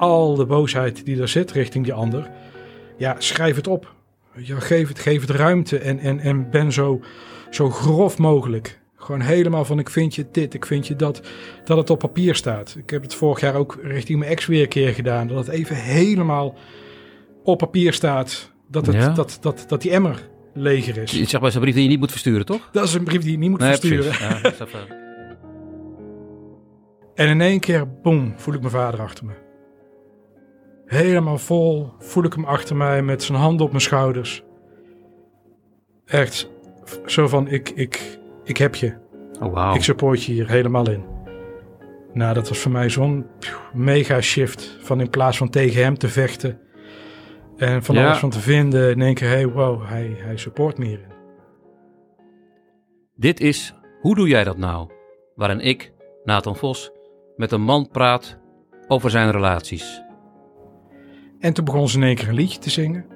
al de boosheid die er zit richting die ander. Ja, schrijf het op. Ja, geef, het, geef het ruimte en, en, en ben zo, zo grof mogelijk. Gewoon helemaal van ik vind je dit, ik vind je dat. Dat het op papier staat. Ik heb het vorig jaar ook richting mijn ex weer een keer gedaan. Dat het even helemaal op papier staat. Dat, het, Ja. dat, dat, dat die emmer leger is. Je zegt bij zo'n brief die je niet moet versturen, toch? Dat is een brief die je niet moet Nee, versturen. Ja, dat is even- En in één keer, boem, voel ik mijn vader achter me. Helemaal vol voel ik hem achter mij met zijn handen op mijn schouders. Echt zo van, ik, ik, ik heb je. Oh, wauw. Ik support je hier helemaal in. Nou, dat was voor mij zo'n mega shift. Van in plaats van tegen hem te vechten. En van Ja. alles van te vinden. In één keer, hey, wow, hij, hij support me hierin. Dit is Hoe doe jij dat nou? Waarin ik, Nathan Vos, met een man praat over zijn relaties. En toen begon ze in één keer een liedje te zingen.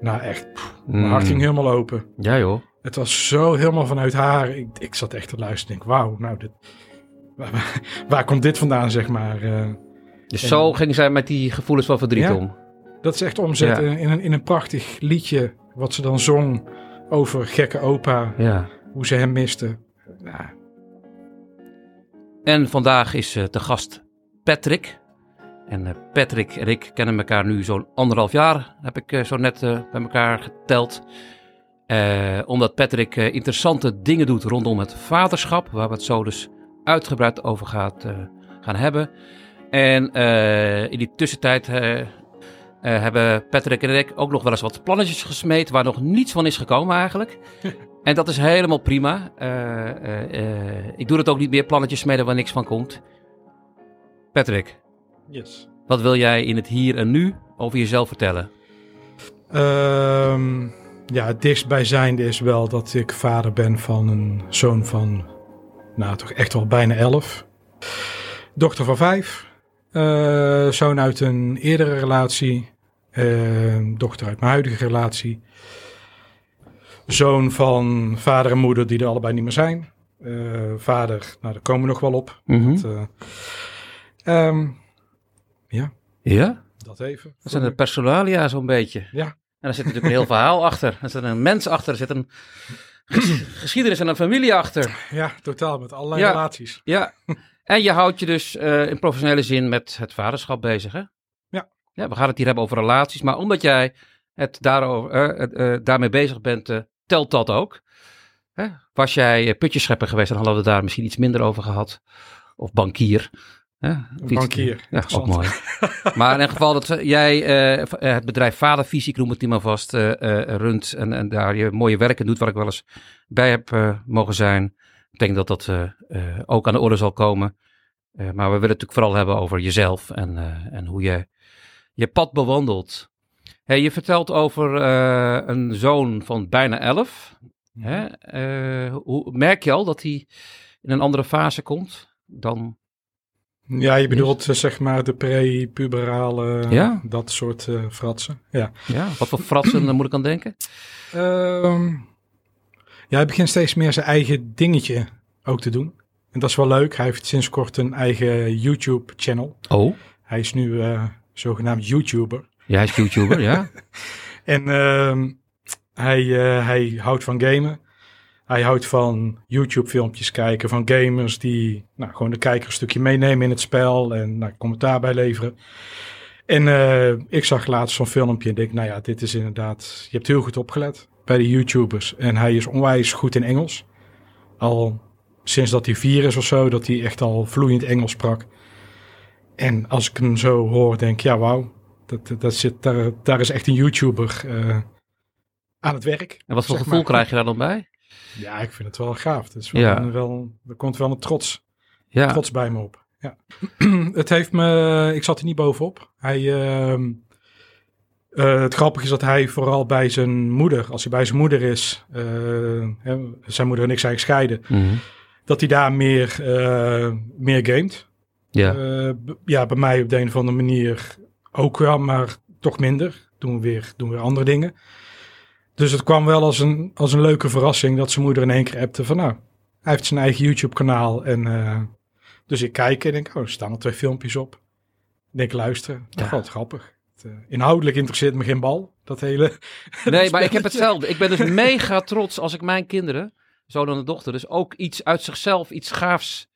Nou, echt, pff, mijn hart ging helemaal open. Ja joh. Het was zo helemaal vanuit haar. Ik, ik zat echt te luisteren. Ik denk, wauw, nou, dit, waar, komt dit vandaan, zeg maar? Eh, Dus En- zo ging zij met die gevoelens van verdriet Ja. om. dat is echt omzetten in, een, in een prachtig liedje. Wat ze dan zong over gekke opa. Ja. Hoe ze hem miste. Nou, En vandaag is eh, te gast Patrick. En eh, Patrick en ik kennen elkaar nu zo'n anderhalf jaar, heb ik eh, zo net eh, bij elkaar geteld. Omdat Patrick interessante dingen doet rondom het vaderschap, waar we het zo dus uitgebreid over gaat, gaan hebben. En in die tussentijd hebben Patrick en ik ook nog wel eens wat plannetjes gesmeed, waar nog niets van is gekomen eigenlijk. En dat is helemaal prima. Ik doe het ook niet meer, plannetjes smeden waar niks van komt. Patrick, yes. wat wil jij in het hier en nu over jezelf vertellen? Ehm, ja, het dichtstbijzijnde is wel dat ik vader ben van een zoon van, nou toch echt wel bijna elf. Dochter van vijf. Eh, zoon uit een eerdere relatie. Eh, dochter uit mijn huidige relatie. Zoon van vader en moeder die er allebei niet meer zijn. Eh, vader, nou daar komen we nog wel op. Dat, ehm, ja, Ja? dat even. Dat zijn de personalia zo'n beetje. Ja. En daar zit natuurlijk een heel verhaal achter. Er zit een mens achter, er zit een ges- geschiedenis en een familie achter. Ja, totaal met allerlei Ja. relaties. Ja. En je houdt je dus eh, in professionele zin met het vaderschap bezig, hè? Ja. Ja, we gaan het hier hebben over relaties. Maar omdat jij het daarover, eh, eh, daarmee bezig bent, telt dat ook. Hè? Was jij putjeschepper geweest, dan hadden we daar misschien iets minder over gehad. Of bankier. Iets- Bankier, Ja, ook mooi. maar in ieder geval dat jij eh, het bedrijf Vadervisie, ik noem het niet maar vast, eh, eh, runt. En, en daar je mooie werken doet, waar ik wel eens bij heb mogen zijn. Ik denk dat dat ook aan de orde zal komen. Maar we willen het natuurlijk vooral hebben over jezelf en, en hoe je je pad bewandelt. Hey, je vertelt over een zoon van bijna elf. Hè? Hoe, merk je al dat hij in een andere fase komt dan... Ja, je bedoelt eh, zeg maar de pre-puberale, Ja. dat soort eh, fratsen. Ja. Ja, wat voor fratsen moet ik aan denken? Ehm, ja, hij begint steeds meer zijn eigen dingetje ook te doen. En dat is wel leuk. Hij heeft sinds kort een eigen YouTube-channel. Oh, Hij is nu eh, zogenaamd YouTuber. ja, hij is YouTuber, ja. En ehm, hij, hij houdt van gamen. Hij houdt van YouTube-filmpjes kijken van gamers die nou, gewoon de kijker een stukje meenemen in het spel en nou, commentaar bij leveren. En eh, ik zag laatst zo'n filmpje en denk, nou ja, dit is inderdaad, je hebt heel goed opgelet bij de YouTubers. En hij is onwijs goed in Engels. Al sinds dat hij vier is of zo, dat hij echt al vloeiend Engels sprak. En als ik hem zo hoor, denk ik, ja, wauw, dat, dat, zit, daar, daar is echt een YouTuber eh, aan het werk. En wat voor gevoel maar. krijg je daar dan bij? Ja, ik vind het wel gaaf. Het is wel, Ja. wel, er komt wel een trots, Ja, trots bij me op. Ja. het heeft me, ik zat er niet bovenop. Hij, ehm, eh, het grappige is dat hij vooral bij zijn moeder, als hij bij zijn moeder is, eh, hè, zijn moeder en ik zijn gescheiden, Mhm. dat hij daar meer, eh, meer gamet. ja. Ja, bij mij op de een of andere manier ook wel, maar toch minder. Doen we weer, doen we weer andere dingen. Dus het kwam wel als een, als een leuke verrassing dat zijn moeder in één keer appte van nou, hij heeft zijn eigen YouTube kanaal. En eh, dus ik kijk en denk, oh, er staan er twee filmpjes op. denk luisteren. Dat Ja. wel grappig. Het, eh, inhoudelijk interesseert me geen bal. Dat hele... Nee, maar ik heb hetzelfde. Ik ben dus mega trots als ik mijn kinderen, zoon en dochter, dus ook iets uit zichzelf, iets gaafs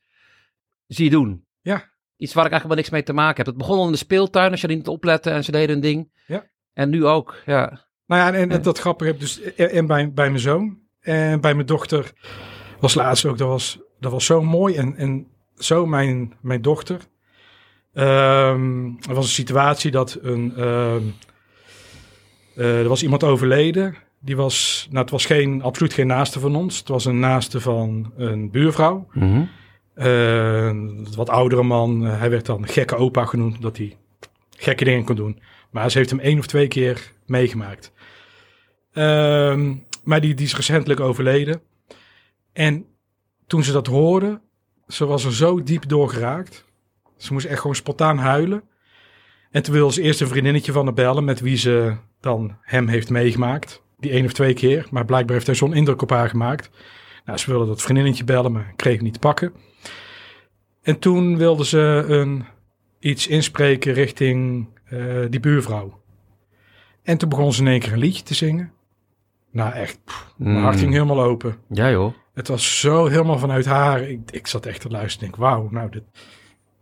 zie doen. Ja. Iets waar ik eigenlijk wel niks mee te maken heb. Het begon al in de speeltuin, als je er niet oplette en ze deden hun ding. Ja. En nu ook, ja. Nou ja, en, dat grappige heb dus en en bij, bij mijn zoon en bij mijn dochter was laatst ook, dat was, dat was zo mooi en, en zo mijn, mijn dochter. Ehm, er was een situatie dat een, ehm, eh, er was iemand overleden. Die was, nou het was geen, absoluut geen naaste van ons. Het was een naaste van een buurvrouw. Eh, een wat oudere man. Eh, hij werd dan gekke opa genoemd, omdat hij gekke dingen kon doen. Maar ze heeft hem één of twee keer meegemaakt. Ehm, maar die, die is recentelijk overleden. En toen ze dat hoorde, ze was er zo diep door geraakt. Ze moest echt gewoon spontaan huilen. En toen wilde ze eerst een vriendinnetje van haar bellen, met wie ze dan hem heeft meegemaakt. Die één of twee keer. Maar blijkbaar heeft hij zo'n indruk op haar gemaakt. Nou, ze wilde dat vriendinnetje bellen, maar kreeg hem niet te pakken. En toen wilde ze een, iets inspreken richting eh, die buurvrouw. En toen begon ze in één keer een liedje te zingen. Nou echt, pff, mijn hart ging helemaal open. Ja joh. Het was zo helemaal vanuit haar. Ik, ik zat echt te luisteren. Ik denk, wauw, nou, dit,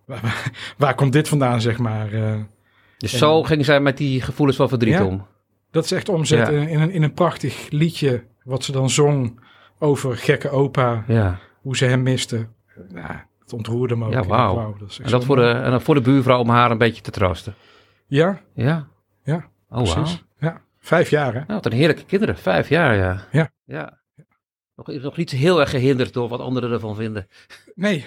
waar, waar, waar komt dit vandaan, zeg maar? eh? Dus En- zo ging zij met die gevoelens van verdriet Ja. om. dat is echt omzetten in, een, in een prachtig liedje. Wat ze dan zong over gekke opa. Ja. Hoe ze hem miste. Ja, het ontroerde me ook. Ja, wauw. dat En dat voor de, en voor de buurvrouw om haar een beetje te troosten. Ja, Ja. Ja, Oh, wauw. precies. Ja, vijf jaar, hè? Nou, wat een heerlijke kinderen. Vijf jaar, ja. Ja. Ja. Nog, nog niet heel erg gehinderd door wat anderen ervan vinden. Nee,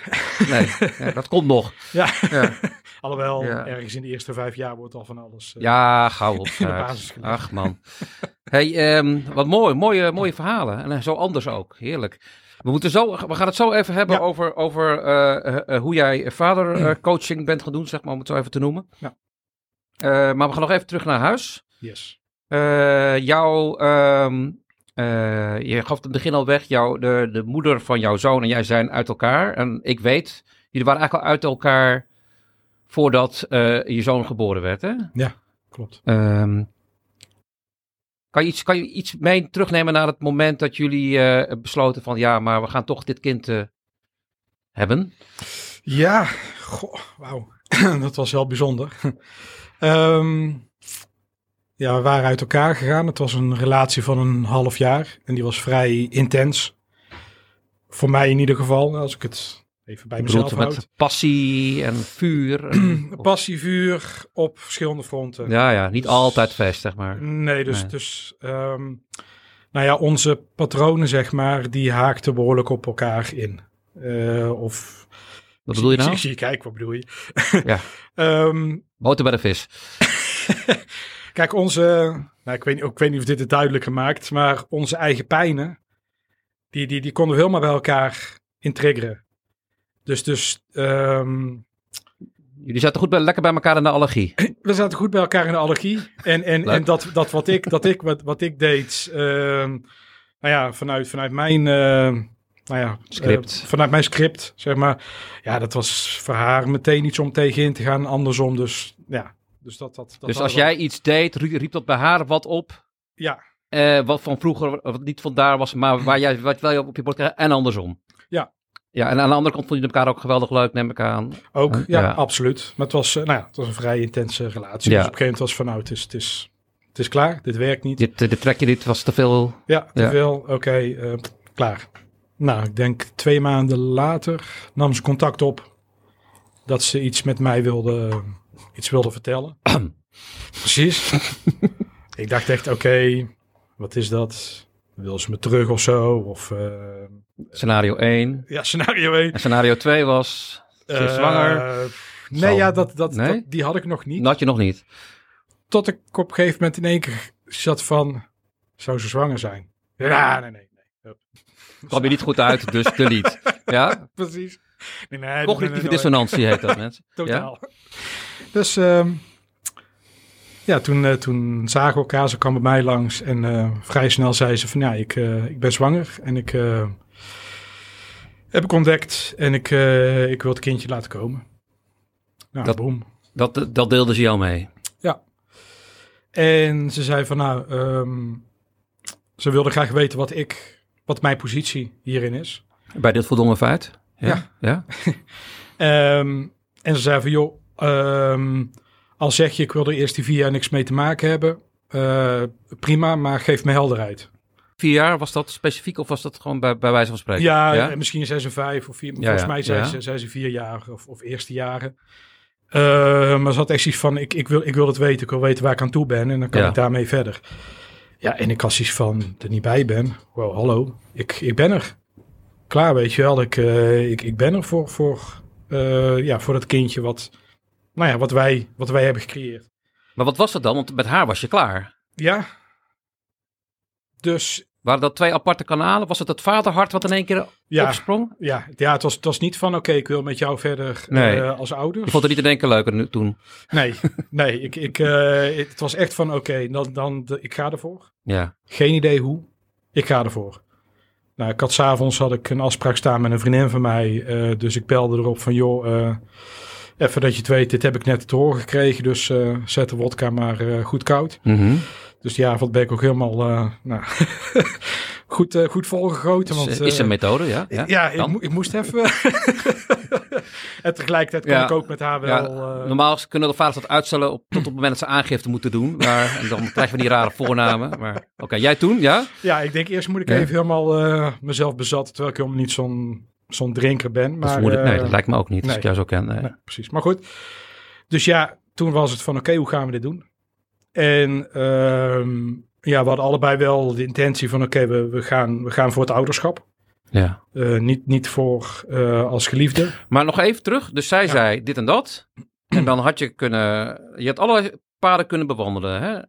Nee, ja, dat komt nog. ja. Ja, Alhoewel, Ja. ergens in de eerste vijf jaar wordt al van alles... eh, ja gauw op. Ach man. Hey, ehm, wat mooi. Mooie, mooie verhalen. En eh, zo anders ook. Heerlijk. We, moeten zo, we gaan het zo even hebben Ja. over, over eh, hoe jij vadercoaching bent gaan doen, zeg maar, om het zo even te noemen. Ja. Maar we gaan nog even terug naar huis. Yes. Eh, jouw, ehm, eh, je gaf het in het begin al weg, jouw, de, de moeder van jouw zoon en jij zijn uit elkaar. En ik weet, jullie waren eigenlijk al uit elkaar voordat eh, je zoon geboren werd, hè? Klopt. Ehm, kan, je iets, kan je iets mee terugnemen naar het moment dat jullie besloten van, ja, maar we gaan toch dit kind hebben? Ja, goh, wauw. dat was wel bijzonder. Ehm, ja, we waren uit elkaar gegaan. Het was een relatie van een half jaar. En die was vrij intens. Voor mij in ieder geval, als ik het even bij mezelf houd. met passie en vuur. en- Passie, vuur op verschillende fronten. ja, ja, niet altijd feest, zeg maar. Nee, dus, Nee. dus ehm, nou ja, onze patronen, zeg maar, die haakten behoorlijk op elkaar in. Eh, of, Wat bedoel je nou? Ik zie je kijken, wat bedoel je? Ja. Ehm, Boter bij de vis. kijk, onze, nou, ik, weet, niet- ik weet niet of dit het duidelijker maakt, maar onze eigen pijnen, die, die, die konden we helemaal bij elkaar in triggeren. Dus, dus ehm, Jullie zaten goed bij, lekker bij elkaar in de allergie. we zaten goed bij elkaar in de allergie. En, en, Leuk. en dat, dat wat ik, dat ik, wat, wat ik deed, ehm, nou ja, vanuit, vanuit mijn, ehm, nou ja, Script. eh, vanuit mijn script, zeg maar. Ja, dat was voor haar meteen iets om tegenin te gaan, andersom. Dus ja, dus dat, dat, dat dus als jij iets deed, riep, dat bij haar wat op. Ja, eh, wat van vroeger, wat niet vandaar was, maar waar jij wat wel op je bord kreeg. En andersom. Ja. Ja, en aan de andere kant vond je elkaar ook geweldig leuk, neem ik aan. ook, ja, Ja. absoluut. Maar het was, eh, nou ja, het was een vrij intense relatie. Ja. Dus op een gegeven moment was van, nou, het is, het is, het is klaar, dit werkt niet. Dit, dit trek je niet, was te veel. Ja, te veel. Oké, eh, klaar. Nou, ik denk twee maanden later nam ze contact op dat ze iets met mij wilde, iets wilde vertellen. Precies. ik dacht echt, oké, wat is dat? Wil ze me terug of zo? Of eh, Scenario 1. ja, scenario 1. En scenario 2 was. Ze is zwanger. Nee, ja, dat, dat, Nee? dat- die had ik nog niet. Dat had je nog niet. Tot ik op een gegeven moment in één keer zat van, zou ze zwanger zijn? Ja, nee, nee. nee. Hup. Kwam je niet goed uit, dus delete. Ja? Precies. Nee, Cognitieve nee, dissonantie heet dat, mensen. Ja? Totaal. Dus ehm, ja, toen, eh, toen zagen we elkaar. Ze kwam bij mij langs en eh, vrij snel zei ze van ja, ik, eh, ik ben zwanger en ik heb ik ontdekt en ik, ik wil het kindje laten komen. Nou, Dat- boem. Dat, dat deelde ze jou mee. En ze zei van nou, ehm, ze wilde graag weten wat ik, wat mijn positie hierin is. Bij dit voldongen feit? Ja. ja? Ehm, en ze zei van joh, ehm, al zeg je ik wil er eerst die vier jaar niks mee te maken hebben, eh, prima, maar geef me helderheid. Vier jaar, was dat specifiek of was dat gewoon bij, bij wijze van spreken? Ja, en misschien zes en vijf of vier. Ja, volgens mij zei, ja. ze, zei ze vier jaar of, of eerste jaren. Eh, maar ze had echt zoiets van, ik, ik, wil, ik wil het weten, ik wil weten waar ik aan toe ben en dan kan ik daarmee verder. Ja, en ik had zoiets van, er niet bij ben. Wow, hallo, ik, ik ben er. Klaar, weet je wel. Ik, eh, ik, ik ben er voor, voor, eh, ja, voor dat kindje wat, nou ja, wat, wij, wat wij hebben gecreëerd. Maar wat was dat dan? Want met haar was je klaar. Ja. Dus Waren dat twee aparte kanalen? Was het het vaderhart wat in één keer ja, opsprong? ja, ja het, was, het was niet van, oké, ik wil met jou verder Nee. eh, als ouders. Je vond het niet in één keer leuker nu, toen? Nee, nee ik, ik, het was echt van oké, dan, dan de- ik ga ervoor. Ja. Geen idee hoe. Ik ga ervoor. Nou, ik had s'avonds had ik een afspraak staan met een vriendin van mij. eh, dus ik belde erop van joh, eh, even dat je het weet, dit heb ik net te horen gekregen. Dus eh, zet de wodka maar goed koud. Mhm. Dus die avond ben ik ook helemaal eh, nou, goed, eh, goed volgegoten. Want, is, is eh, een methode, ja? ja, ja ik, mo- ik moest even. en tegelijkertijd kon Ja. ik ook met haar wel. Ja, normaal kunnen de vaders dat uitstellen op, tot op het moment dat ze aangifte moeten doen. Maar, en dan krijgen we die rare voornamen. Maar oké, jij toen, ja? Ja, ik denk eerst moet ik Ja. even helemaal mezelf bezat, terwijl ik helemaal niet zo'n zo'n drinker ben. Dat Maar, ik- nee, dat lijkt me ook niet, als nee. ik jou zo ken. nee. nee, precies. Maar goed. Dus ja, toen was het van oké, hoe gaan we dit doen? En ehm, ja, we hadden allebei wel de intentie van oké, we, we, gaan, we gaan voor het ouderschap. Ja. Eh, niet, niet voor eh, als geliefde. Maar nog even terug. Dus zij Ja. zei dit en dat. En dan had je kunnen... Je had alle paden kunnen bewandelen. Hè?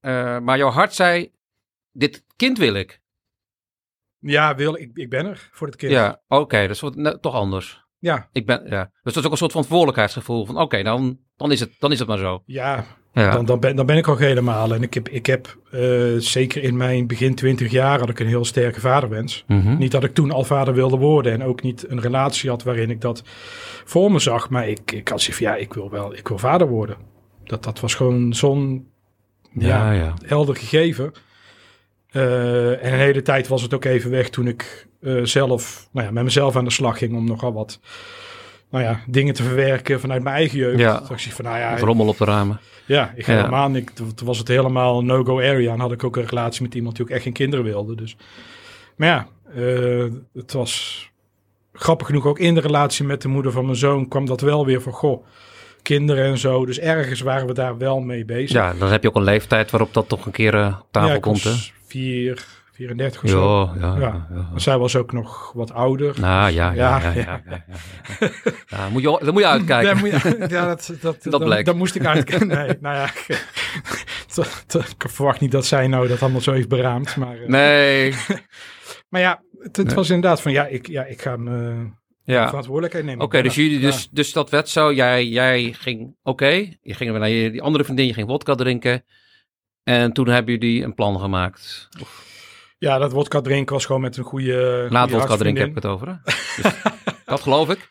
Eh, maar jouw hart zei, dit kind wil ik. Ja, wil, ik, ik ben er voor het kind. Ja, oké. dus wat, nou, toch anders. ja, Ik ben, ja. Dus dat is ook een soort van verantwoordelijkheidsgevoel. Van oké, dan, dan, is het, dan is het maar zo. ja, Ja. Dan, dan, ben, dan ben ik ook helemaal. En ik heb, ik heb eh, zeker in mijn begin twintig jaar had ik een heel sterke vaderwens. Mhm. Niet dat ik toen al vader wilde worden en ook niet een relatie had waarin ik dat voor me zag. Maar ik, ik had zoiets van, ja, ik wil wel, ik wil vader worden. Dat, dat was gewoon zo'n ja, ja, ja. helder gegeven. Eh, en een hele tijd was het ook even weg toen ik eh, zelf, nou ja, met mezelf aan de slag ging om nogal wat, nou ja, dingen te verwerken vanuit mijn eigen jeugd. Ja. Toen dacht ik van, nou ja, Het rommel op de ramen. ja, ik ga Ja. helemaal niet. Toen was het helemaal no-go area. En had ik ook een relatie met iemand die ook echt geen kinderen wilde. Dus. Maar ja, eh, het was grappig genoeg ook in de relatie met de moeder van mijn zoon kwam dat wel weer van goh, kinderen en zo. Dus ergens waren we daar wel mee bezig. Ja, dan heb je ook een leeftijd waarop dat toch een keer eh, op tafel Ja, komt. Hè? vier, 34 of zo. Ja, ja, Zij was ook nog wat ouder. Nou ja, ja, ja. Ja, moet je, dan moet je uitkijken. Moet je- ja, dat, dat, Dat dat, bleek. dat moest ik uitkennen. Nee, nou ja, ik verwacht niet dat zij nou dat allemaal zo heeft beraamd. Maar, eh, Nee, maar ja, het, het Nee. was inderdaad van ja, ik, ja, ik ga mijn ja. verantwoordelijkheid nemen. Oké, dus, jullie, dus, dus dat werd zo. Jij, jij ging, oké, je ging naar je, die andere vriendin, je ging wodka drinken. En toen hebben jullie een plan gemaakt. Ja, dat wodka drinken was gewoon met een goede. Na het wodka drinken heb ik het over. Hè? Dus, dat geloof ik.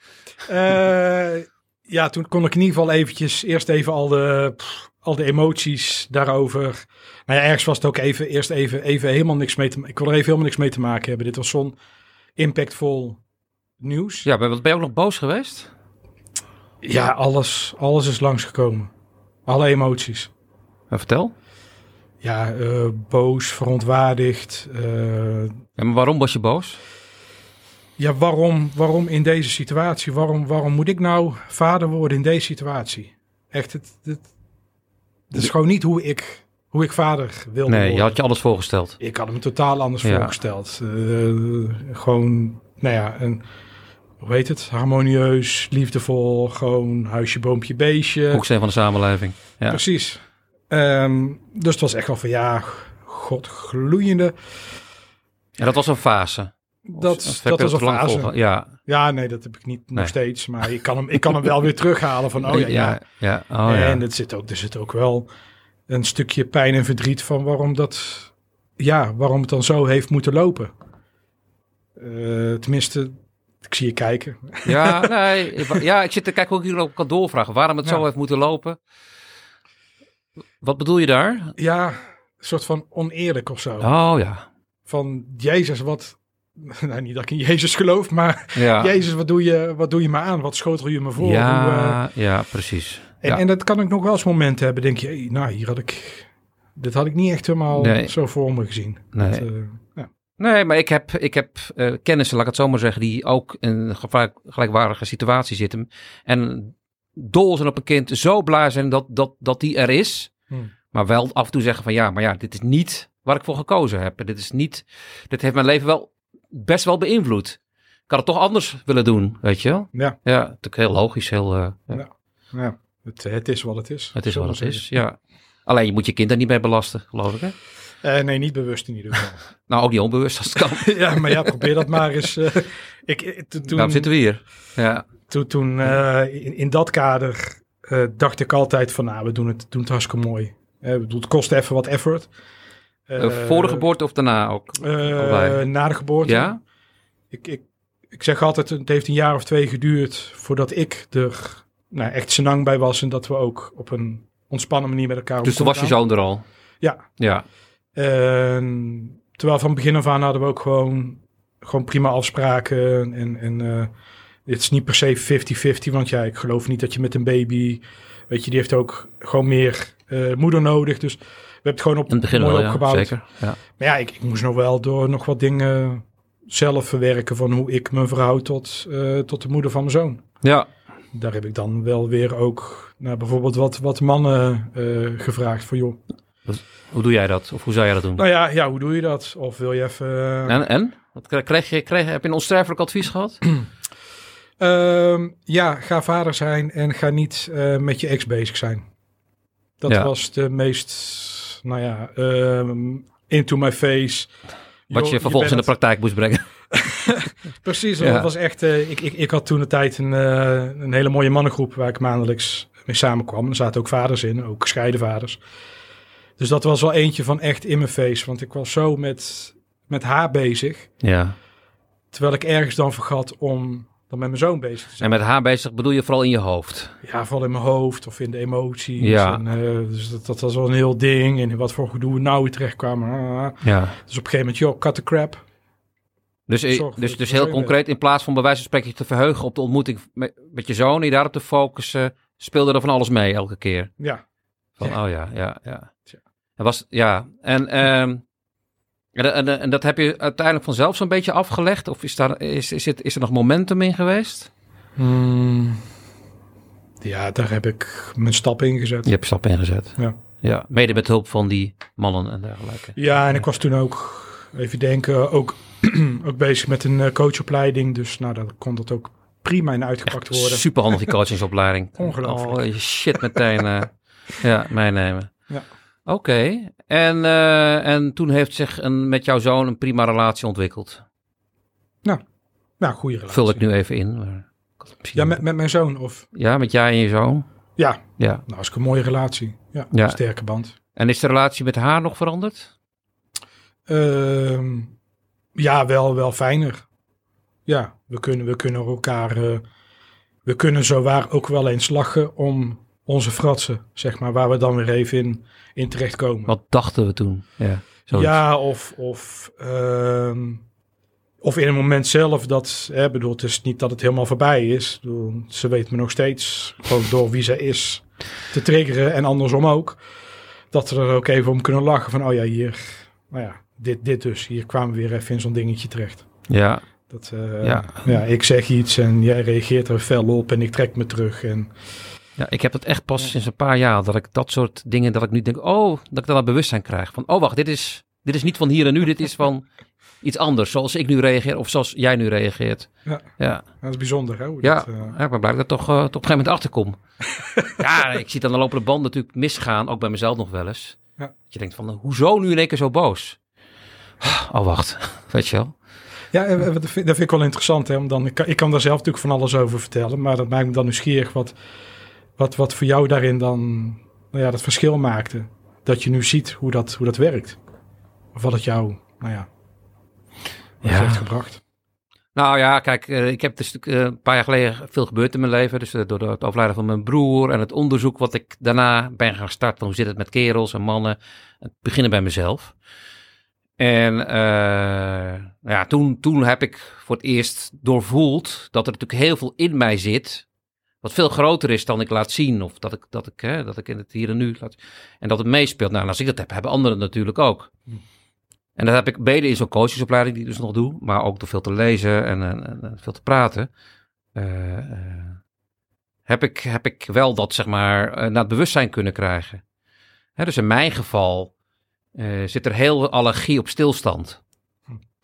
Eh, ja, toen kon ik in ieder geval eventjes eerst even al de, pff, al de emoties daarover. Nou ja, ergens was het ook even, eerst even, even helemaal niks mee te Ik wil er even helemaal niks mee te maken hebben. Dit was zo'n impactvol nieuws. Ja, ben ben je ook nog boos geweest? Ja, alles, alles is langsgekomen. Alle emoties. Vertel. Ja, eh, boos, verontwaardigd. eh, Ja, maar waarom was je boos? ja, waarom, waarom in deze situatie? Waarom, waarom moet ik nou vader worden in deze situatie? Echt, het, het, het is gewoon niet hoe ik, hoe ik vader wilde Nee, worden. je had je alles voorgesteld. Ik had hem totaal anders Ja. voorgesteld. Eh, gewoon, nou ja, een, hoe heet het? Harmonieus, liefdevol, gewoon huisje, boompje, beestje. Hoeksteen van de samenleving. Ja. Precies. Ehm, dus het was echt wel van ja, god, gloeiende. En dat was een fase. Dat, dat was een fase. Ja. Ja, nee, dat heb ik niet nog steeds. Maar ik kan hem, ik kan hem wel weer terughalen van, oh ja, ja. ja. Oh, ja. en het zit ook, er zit ook wel een stukje pijn en verdriet van waarom dat, ja, waarom het dan zo heeft moeten lopen. Eh, tenminste, Ik zie je kijken. Ja, nee, ik- ja, ik zit te kijken hoe ik hier ook kan doorvragen. Waarom het zo heeft moeten lopen. Wat bedoel je daar? Ja, een soort van oneerlijk of zo. Oh ja. Van, Jezus, wat... Nou, niet dat ik in Jezus geloof, maar Ja, Jezus, wat doe, je, wat doe je me aan? Wat schotel je me voor? Hoe, eh, ja, ja, precies. en, ja. en dat kan ik nog wel eens momenten hebben. Denk je, nou, hier had ik... Dit had ik niet echt helemaal Nee. zo voor me gezien. Nee. Dat, eh, ja. Nee, maar ik heb, ik heb eh, kennissen, laat ik het zo maar zeggen, die ook in een gelijkwaardige situatie zitten. En dol zijn op een kind, zo blij zijn dat, dat, dat die er is. Hmm. Maar wel af en toe zeggen van ja, maar ja, dit is niet waar ik voor gekozen heb. Dit is niet, dit heeft mijn leven wel best wel beïnvloed. Ik had het toch anders willen doen, weet je wel? Ja. Ja, natuurlijk heel logisch, heel, eh, ja, Ja, het, het is wat het is. het is wat het is, ja. Alleen je moet je kind er niet mee belasten, geloof ik hè? Eh, nee, niet bewust in ieder geval. Nou, ook niet onbewust als het kan. ja, maar ja, probeer dat maar eens. eh, ik, ik- to- toen, Daarom zitten we hier. Ja, toen, toen eh, in, in dat kader eh, dacht ik altijd van, nou, we doen het, doen het hartstikke mooi. Bedoel, het kost even wat effort. Voor de geboorte of daarna ook? Na de geboorte. Ja? Ik, ik, ik zeg altijd, het heeft een jaar of twee geduurd voordat ik er nou, echt senang bij was. En dat we ook op een ontspannen manier met elkaar Dus toen was je zoon er al? Ja. Ja. Terwijl van begin af aan hadden we ook gewoon, gewoon prima afspraken. En, en het is niet per se 50-50, want ja, ik geloof niet dat je met een baby, weet je, die heeft ook gewoon meer eh, moeder nodig. Dus we hebben het gewoon op het begin mooi wel, ja. opgebouwd. Zeker. Ja. Maar ja, ik, ik moest nog wel door nog wat dingen zelf verwerken van hoe ik me verhoud tot, eh, tot de moeder van mijn zoon. ja. Daar heb ik dan wel weer ook nou, bijvoorbeeld wat, wat mannen eh, gevraagd van joh, Hoe doe jij dat? Of hoe zou jij dat doen? nou ja, ja, hoe doe je dat? Of wil je even... En? en? Wat kreeg je, kreeg, heb je een onsterfelijk advies gehad? Ehm, ja, ga vader zijn en ga niet eh, met je ex bezig zijn. Dat Ja. was de meest, nou ja, ehm, into my face. Wat je vervolgens in de praktijk moest brengen. Precies, Ja. dat was echt... eh, ik, ik, ik had toen de tijd een, eh, een hele mooie mannengroep waar ik maandelijks mee samenkwam. Er zaten ook vaders in, ook gescheiden vaders. Dus dat was wel eentje van echt in mijn face. Want ik was zo met, met haar bezig. Ja. Terwijl ik ergens dan vergat om dan met mijn zoon bezig te zijn. En met haar bezig bedoel je vooral in je hoofd? Ja, vooral in mijn hoofd of in de emoties. Ja. En, eh, dus dat, dat was wel een heel ding. En wat voor gedoe we nou weer terecht kwamen. Ah. Ja. Dus op een gegeven moment, joh, cut the crap. Dus, eh, dus, dus heel concreet, in plaats van bij wijze van spreken je te verheugen op de ontmoeting met, met je zoon, en je daarop te focussen, speelde er van alles mee elke keer. Ja, Van, Ja. oh ja, ja, ja. Tja. En was, ja, en, ehm, en, en, en dat heb je uiteindelijk vanzelf zo'n beetje afgelegd? Of is, daar, is, is, het, is er nog momentum in geweest? Hmm. ja daar heb ik mijn stap in gezet. Je hebt stap ingezet. Ja. Ja, mede met hulp van die mannen en dergelijke. Ja, en ik was toen ook, even denken, ook, ook bezig met een eh, coachopleiding. Dus nou, daar kon dat ook prima in uitgepakt worden. Superhandig die coachingsopleiding. Ongelooflijk. Oh, shit meteen eh, ja, meenemen. Ja. Oké, en, eh, en toen heeft zich een, met jouw zoon een prima relatie ontwikkeld. Nou, goede relatie. Vul ik nu even in. Maar Ja, met, met mijn zoon of... ja, met jij en je zoon. Ja, Ja. nou, is een mooie relatie. Ja, Ja. een sterke band. En is de relatie met haar nog veranderd? Ehm, ja, wel, wel fijner. Ja, we kunnen, we kunnen elkaar... eh, we kunnen zo waar ook wel eens lachen om onze fratsen, zeg maar. Waar we dan weer even in, in terechtkomen. Wat dachten we toen? Ja, zoiets. Ja, of, of, ehm, of in een moment zelf dat, hè, bedoel, het is niet dat het helemaal voorbij is. Bedoel, ze weet me nog steeds, gewoon door wie ze is, te triggeren en andersom ook. Dat we er ook even om kunnen lachen van, oh ja, hier, nou ja, dit, dit dus. Hier kwamen we weer even in zo'n dingetje terecht. ja, Dat, eh, Ja. ja. ik zeg iets en jij reageert er fel op en ik trek me terug. En, ja, ik heb het echt pas sinds een paar jaar dat ik dat soort dingen, dat ik nu denk, oh, dat ik dan dat bewustzijn krijg. Van, oh wacht, dit is, dit is niet van hier en nu, dit is van iets anders. Zoals ik nu reageer of zoals jij nu reageert. Ja. ja. dat is bijzonder, hè? hoe Ja, dat, eh, ja, blijkt dat toch, eh, tot op een gegeven moment achterkom. ja, ik zie aan de lopende band natuurlijk misgaan, ook bij mezelf nog wel eens. Ja. Dat je denkt van, hoezo nu in één keer zo boos? Oh, wacht. Weet je wel? Ja, en dat vind, dat vind ik wel interessant. Hè? Om dan, ik, kan, ik kan daar zelf natuurlijk van alles over vertellen. Maar dat maakt me dan nieuwsgierig wat, wat, wat voor jou daarin dan nou ja, dat verschil maakte. Dat je nu ziet hoe dat, hoe dat werkt. Of wat het jou, nou ja, Ja. heeft gebracht. Nou ja, kijk, eh, ik heb dus eh, een paar jaar geleden veel gebeurd in mijn leven. Dus eh, door het overlijden van mijn broer en het onderzoek wat ik daarna ben gaan starten. Hoe zit het met kerels en mannen? Het beginnen bij mezelf. En ja, toen, toen heb ik voor het eerst doorvoeld dat er natuurlijk heel veel in mij zit. Wat veel groter is dan ik laat zien. Of dat ik, dat ik, hè, dat ik in het hier en nu laat En dat het meespeelt. Nou, en als ik dat heb, hebben anderen natuurlijk ook. En dat heb ik mede in zo'n coachesopleiding die ik dus nog doe. Maar ook door veel te lezen en, en, veel te praten. eh, eh, heb, ik, heb ik wel dat zeg maar eh, naar het bewustzijn kunnen krijgen. Hè, dus in mijn geval zit er heel veel allergie op stilstand.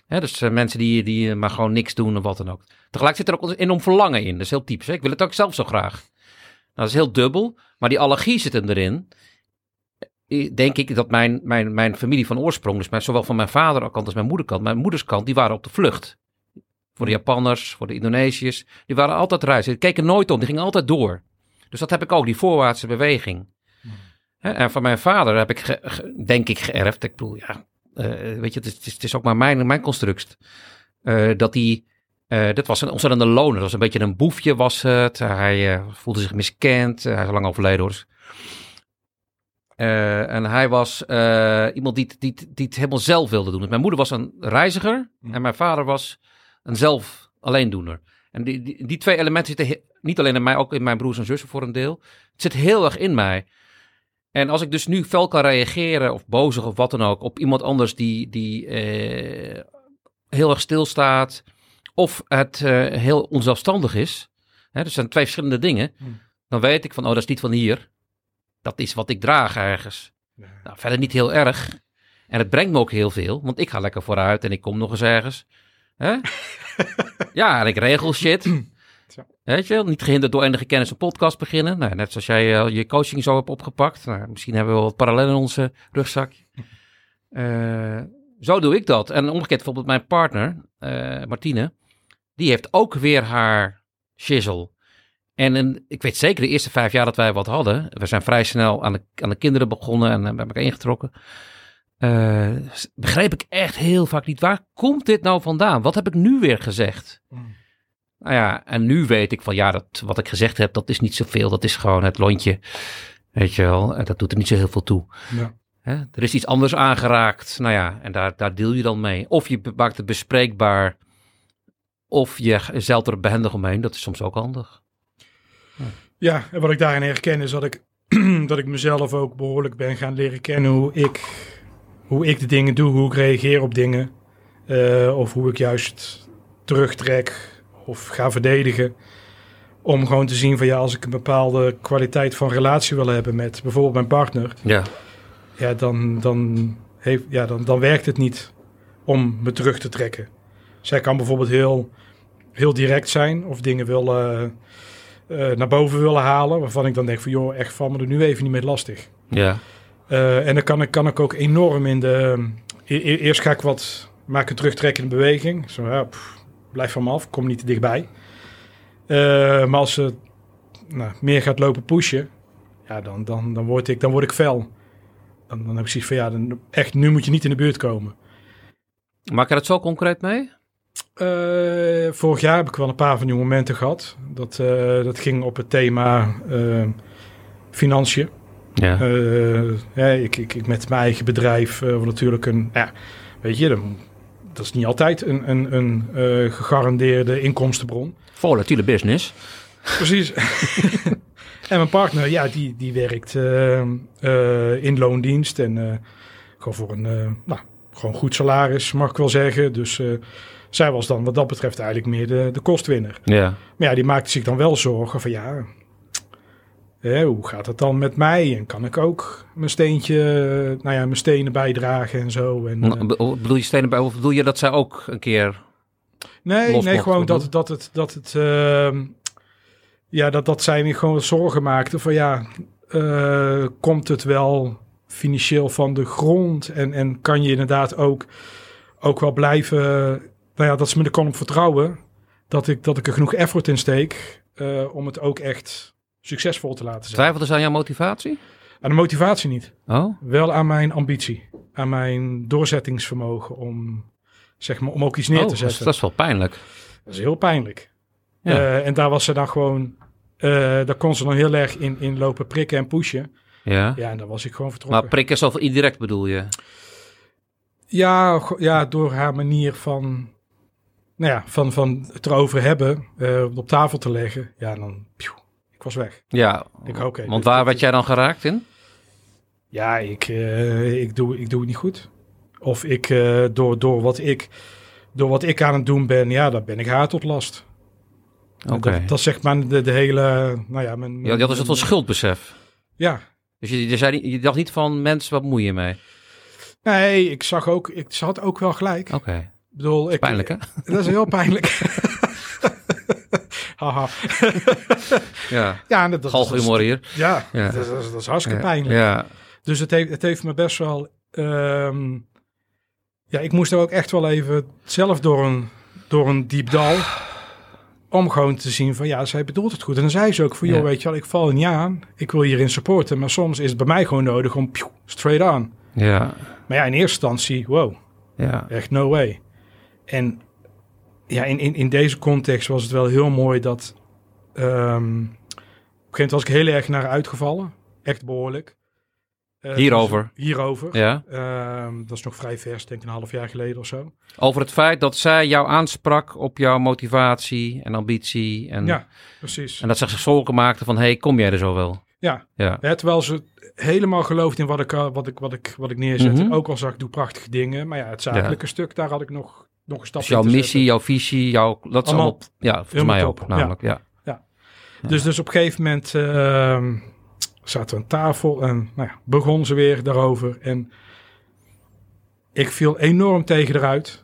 Dus eh, mensen die, die eh, maar gewoon niks doen of wat dan ook. Tegelijk zit er ook een enorm verlangen in. Dat is heel typisch. Hè? Ik wil het ook zelf zo graag. Nou, dat is heel dubbel. Maar die allergie zit hem erin. Eh, Denk ik dat mijn, mijn, mijn familie van oorsprong, dus mijn, zowel van mijn vaderkant als mijn moederkant, mijn moederskant, die waren op de vlucht. Voor de Japanners, voor de Indonesiërs. Die waren altijd reizen. Die keken nooit om, die gingen altijd door. Dus dat heb ik ook, die voorwaartse beweging. Hè, En van mijn vader heb ik, denk ik, geërfd. Ik bedoel, ja, weet je, het is, het is, ook maar mijn, mijn construct. Eh, dat hij, eh dit was een ontzettende loner. Dat was een beetje een boefje was het. Hij eh, voelde zich miskend. hij is al lang overleden hoor. Eh, en hij was eh, iemand die, het- die, die het helemaal zelf wilde doen. Dus mijn moeder was een reiziger en mijn vader was een zelf alleendoener. En die, die, die twee elementen zitten he- niet alleen in mij, ook in mijn broers en zussen voor een deel. Het zit heel erg in mij. En als ik dus nu fel kan reageren of bozig of wat dan ook op iemand anders die, die eh, heel erg stilstaat of het eh, heel onzelfstandig is. Hè, dus zijn twee verschillende dingen. Hmm. Dan weet ik van, oh dat is niet van hier. Dat is wat ik draag ergens. Nou, verder niet heel erg. En het brengt me ook heel veel, want ik ga lekker vooruit en ik kom nog eens ergens. Hè? ja, en ik regel shit. Weet je niet gehinderd door enige kennis een podcast beginnen. Nou, net zoals jij eh, je coaching zo hebt opgepakt. Nou, misschien hebben we wel wat parallellen in onze rugzakje. Eh, zo doe ik dat. En omgekeerd bijvoorbeeld mijn partner, eh, Martine, die heeft ook weer haar shizzle. En ik weet zeker de eerste vijf jaar dat wij wat hadden. We zijn vrij snel aan de, aan de kinderen begonnen en hebben elkaar ingetrokken. begreep ik echt heel vaak niet. Waar komt dit nou vandaan? Wat heb ik nu weer gezegd? Mm. Nou ja, en nu weet ik van ja, dat, wat ik gezegd heb, dat is niet zoveel. Dat is gewoon het lontje. Weet je wel, en dat doet er niet zo heel veel toe. Ja. Hè? Er is iets anders aangeraakt. Nou ja, en daar, daar deel je dan mee. Of je maakt het bespreekbaar. Of je zeilt er behendig omheen. Dat is soms ook handig. Ja, en wat ik daarin herken is dat ik, dat ik mezelf ook behoorlijk ben gaan leren kennen hoe ik, hoe ik de dingen doe, hoe ik reageer op dingen. eh, of hoe ik juist terugtrek of ga verdedigen. Om gewoon te zien van ja, als ik een bepaalde kwaliteit van relatie wil hebben met bijvoorbeeld mijn partner. Ja, Ja, dan, dan, heeft, ja, dan, dan werkt het niet om me terug te trekken. Zij kan bijvoorbeeld heel, heel direct zijn of dingen willen, eh, naar boven willen halen. Waarvan ik dan denk van joh, echt van me er nu even niet meer lastig. ja, Eh, en dan kan ik, kan ik ook enorm in de... e- e- eerst ga ik wat, maak een terugtrekkende beweging. Zo, ja, pff, blijf van me af, kom niet te dichtbij. Eh, maar als ze nou, meer gaat lopen pushen, ja, dan, dan, dan, word ik, dan word ik fel. Dan, dan heb ik zoiets van, ja, dan, echt, nu moet je niet in de buurt komen. Maak je dat zo concreet mee? Eh, vorig jaar heb ik wel een paar van die momenten gehad. Dat, eh, dat ging op het thema eh, financiën. Ja. Ja, ik, ik, ik met mijn eigen bedrijf natuurlijk een, ja, weet je, dan- dat is niet altijd een, een, een eh, gegarandeerde inkomstenbron. Volatiele business. Precies. en mijn partner, ja, die, die werkt eh, eh, in loondienst en gewoon voor een, nou, gewoon goed salaris, mag ik wel zeggen. Dus zij was dan wat dat betreft eigenlijk meer de, de kostwinner. Ja. Maar ja, die maakte zich dan wel zorgen van ja, hè, hoe gaat het dan met mij? En kan ik ook mijn steentje, nou ja, mijn stenen bijdragen en zo. En, eh, Be- Bedoel je stenen bij, of bedoel je dat zij ook een keer... nee, nee, gewoon dat, dat het, dat het, ehm, ja, dat, dat zij me gewoon zorgen maakte van ja, eh, komt het wel financieel van de grond? En, en kan je inderdaad ook, ook wel blijven, nou ja, dat ze me er kan op vertrouwen. Dat ik, dat ik er genoeg effort in steek eh, om het ook echt succesvol te laten zijn. Twijfelde ze aan jouw motivatie? Aan de motivatie niet. Oh? Wel aan mijn ambitie. Aan mijn doorzettingsvermogen om, zeg maar, om ook iets neer Oh, te is- zetten. dat is wel pijnlijk. Dat is heel pijnlijk. Ja. Eh, en daar was ze dan gewoon, eh, daar kon ze dan heel erg in, in lopen prikken en pushen. ja. Ja, en dan was ik gewoon vertrokken. Maar prikken zoveel indirect bedoel je? Ja, ja, door haar manier van, nou ja, van, van het erover hebben, eh, op tafel te leggen. Ja, dan, pjoe, ik was weg. Ja, Ik, oké, want waar werd is- jij dan geraakt in? Ja, ik, eh, ik, doe, ik doe het niet goed. Of ik, eh, door, door, wat ik, door wat ik aan het doen ben, ja, dan ben ik haar tot last. Oké. Dat, dat is zeg maar de, de hele, nou ja, mijn... Ja, dat is het wel schuldbesef. Ja, Dus je, je, zei, je dacht niet van, mensen, wat moet je mee? nee, ik zag ook, ik ze had ook wel gelijk. Oké, Ik bedoel, ik, pijnlijk hè? Dat is heel pijnlijk. Haha. Ja, Ja, en dat, galgenhumor hier. Ja, Ja. Dat, is, dat is- dat is hartstikke Ja. pijnlijk. Ja, Dus het heeft, het heeft me best wel... ehm, ja, ik moest er ook echt wel even zelf door een, door een diep dal... om gewoon te zien van, ja, zij bedoelt het goed. En dan zei ze ook van, joh, weet je wel, ik val niet aan. Ik wil hierin supporten. Maar soms is het bij mij gewoon nodig om straight on. ja, Maar ja, in eerste instantie, wow, ja. echt no way. En ja, in, in, in deze context was het wel heel mooi dat... ehm, op een gegeven moment was ik heel erg naar uitgevallen. Echt behoorlijk. Eh, Hierover? dus- hierover. ja. Ehm, dat is nog vrij vers, denk ik een half jaar geleden of zo. Over het feit dat zij jou aansprak op jouw motivatie en ambitie. En, Ja, precies. en dat ze zich zorgen maakte van, hey, kom jij er zo wel? Ja, Ja, hè, terwijl ze helemaal gelooft in wat ik, eh, wat ik, wat ik, wat ik neerzet. Mhm. Ook al zag ik doe prachtige dingen. Maar ja, het zakelijke stuk, daar had ik nog, nog een stap dus jouw missie, zetten. jouw visie, jouw, dat is Allemaal ja, volgens mij ook namelijk, ja. Dus, dus op een gegeven moment ehm, zaten we aan tafel en nou ja, begon ze weer daarover. En ik viel enorm tegen eruit.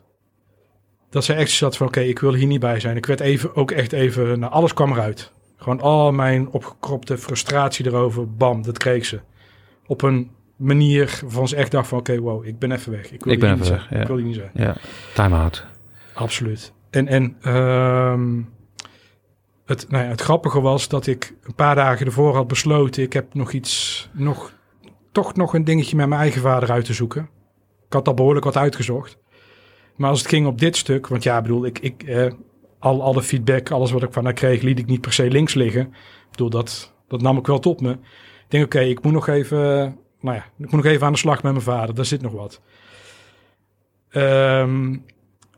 Dat ze echt zat van oké, ik wil hier niet bij zijn. Ik werd even, ook echt even, nou alles kwam eruit. Gewoon al mijn opgekropte frustratie erover, bam, dat kreeg ze. Op een manier waarvan ze echt dacht van oké, wow, ik ben even weg. Ik, wil Ik ben even weg, ja. Ik wil hier niet zijn. ja. Time-out. Absoluut. En, en ehm, het, nou ja, het grappige was dat ik een paar dagen ervoor had besloten... ik heb nog iets, nog, toch nog een dingetje met mijn eigen vader uit te zoeken. Ik had al behoorlijk wat uitgezocht. Maar als het ging op dit stuk, want ja, ik bedoel, ik, ik, eh, al, alle feedback, alles wat ik van haar kreeg, liet ik niet per se links liggen. Ik bedoel, dat, dat nam ik wel tot me. Ik denk, oké, ik moet nog even, nou ja, ik moet nog even aan de slag met mijn vader. Daar zit nog wat. Ehm,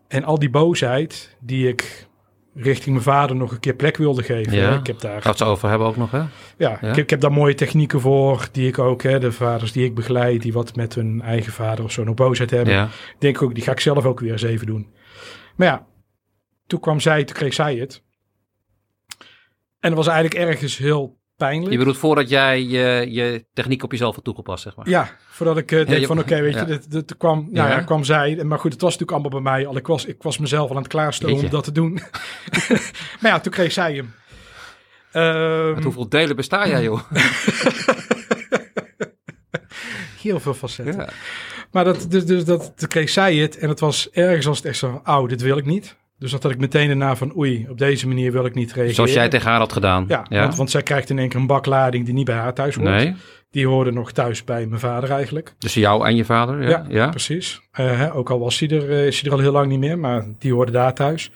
en al die boosheid die ik richting mijn vader nog een keer plek wilde geven. Ja. Ik heb daar, we het over hebben ook nog, hè? ja, Ja. Ik, ik heb daar mooie technieken voor, die ik ook, hè, de vaders die ik begeleid, die wat met hun eigen vader of zo nog boosheid hebben. Ja. Denk ik ook, die ga ik zelf ook weer eens even doen. Maar ja, toen kwam zij, toen kreeg zij het. En dat was eigenlijk ergens heel pijnlijk. Je bedoelt voordat jij je, je techniek op jezelf had toegepast, zeg maar. Ja, voordat ik eh, denk van oké, weet ja. je, dit, dit kwam, nou Ja. ja. kwam zij. Maar goed, het was natuurlijk allemaal bij mij. Al ik was, ik was mezelf al aan het klaarstomen om dat te doen. maar ja, toen kreeg zij hem. Uit hoeveel delen besta jij, joh? heel veel facetten. Maar dat, dus, dus dat, toen kreeg zij het. En het was ergens als het echt zo, oh, dit wil ik niet. Dus dat had ik meteen daarna van, oei, op deze manier wil ik niet reageren. Zoals jij tegen haar had gedaan. Ja, Want, want zij krijgt in één keer een baklading die niet bij haar thuis hoort. Nee, Die hoorde nog thuis bij mijn vader eigenlijk. tussen jou en je vader, ja? Ja, ja? precies. Eh, ook al was hij er, eh, is hij er al heel lang niet meer, maar die hoorde daar thuis.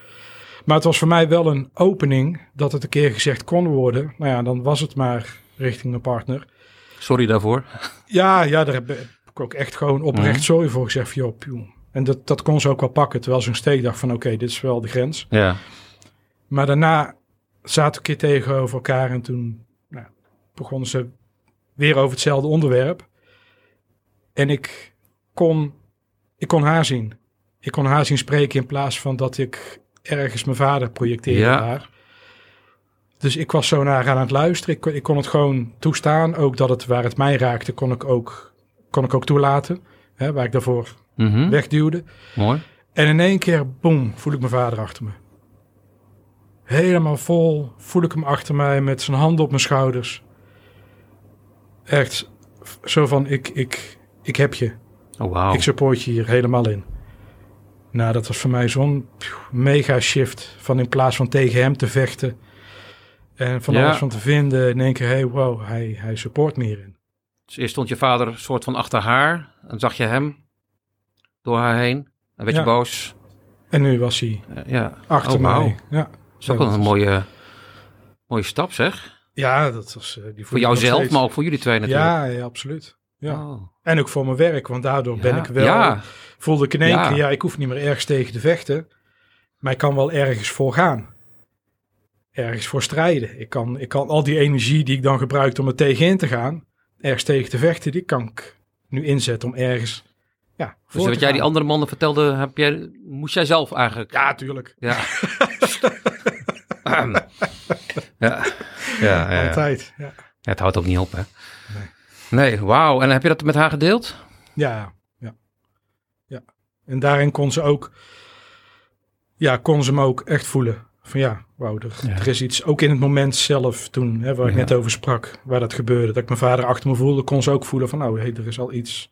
Maar het was voor mij wel een opening dat het een keer gezegd kon worden. Nou ja, dan was het maar richting mijn partner. Sorry daarvoor. Ja, ja, daar heb ik ook echt gewoon oprecht Mhm. sorry voor gezegd. Joh. En dat, dat kon ze ook wel pakken, terwijl ze een steek dacht van oké, dit is wel de grens. Ja. Maar daarna zaten we een keer tegenover elkaar en toen nou, begonnen ze weer over hetzelfde onderwerp. En ik kon, ik kon haar zien. Ik kon haar zien spreken in plaats van dat ik ergens mijn vader projecteerde Ja. haar. Dus ik was zo naar aan het luisteren. Ik, kon- ik kon het gewoon toestaan. Ook dat het waar het mij raakte, kon ik ook, kon ik ook toelaten. Hè, waar ik daarvoor Mhm. wegduwde. Mooi. En in één keer, boem, voel ik mijn vader achter me. Helemaal vol voel ik hem achter mij met zijn handen op mijn schouders. Echt zo van, ik, ik, ik heb je. Oh, wauw. Ik support je hier helemaal in. Nou, dat was voor mij zo'n mega shift. Van in plaats van tegen hem te vechten. En van Ja. alles van te vinden. In één keer, hey, wow, hij, hij support me hierin. Dus eerst stond je vader soort van achter haar. En zag je hem door haar heen. En werd Ja. je boos. En nu was hij Eh, ja. achter Oh, mij. Ja. Dat is ook wel een mooie, mooie stap, zeg. ja, dat was... eh, die Voor jouzelf, steeds. maar ook voor jullie twee natuurlijk. Ja, ja, absoluut. Ja. Oh. En ook voor mijn werk, want daardoor ben ik wel... Ja, Voelde ik in één Ja. keer, ja, ik hoef niet meer ergens tegen te vechten. Maar ik kan wel ergens voor gaan. Ergens voor strijden. Ik kan, ik kan al die energie die ik dan gebruik om er tegenin te gaan, ergens tegen te vechten, die kan ik nu inzetten om ergens, ja, voor dus wat jij die andere mannen vertelde, heb jij, moest jij zelf eigenlijk... Ja, tuurlijk. Ja. ja. Ja, ja, ja. Altijd. Ja. Ja, het houdt ook niet op, hè? Nee, wauw. En heb je dat met haar gedeeld? Ja, ja. ja. En daarin kon ze ook, ja, kon ze me ook echt voelen. Van ja, wauw, er, Ja. er is iets, ook in het moment zelf toen, hè, waar ik Ja. net over sprak, waar dat gebeurde, dat ik mijn vader achter me voelde, kon ze ook voelen van nou, hey, er is al iets,